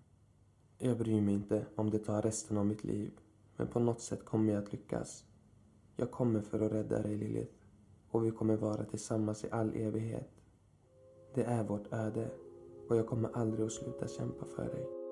S1: Jag bryr mig inte om det tar resten av mitt liv, men på något sätt kommer jag att lyckas. Jag kommer för att rädda dig, Lilith, och vi kommer vara tillsammans i all evighet. Det är vårt öde och jag kommer aldrig att sluta kämpa för dig.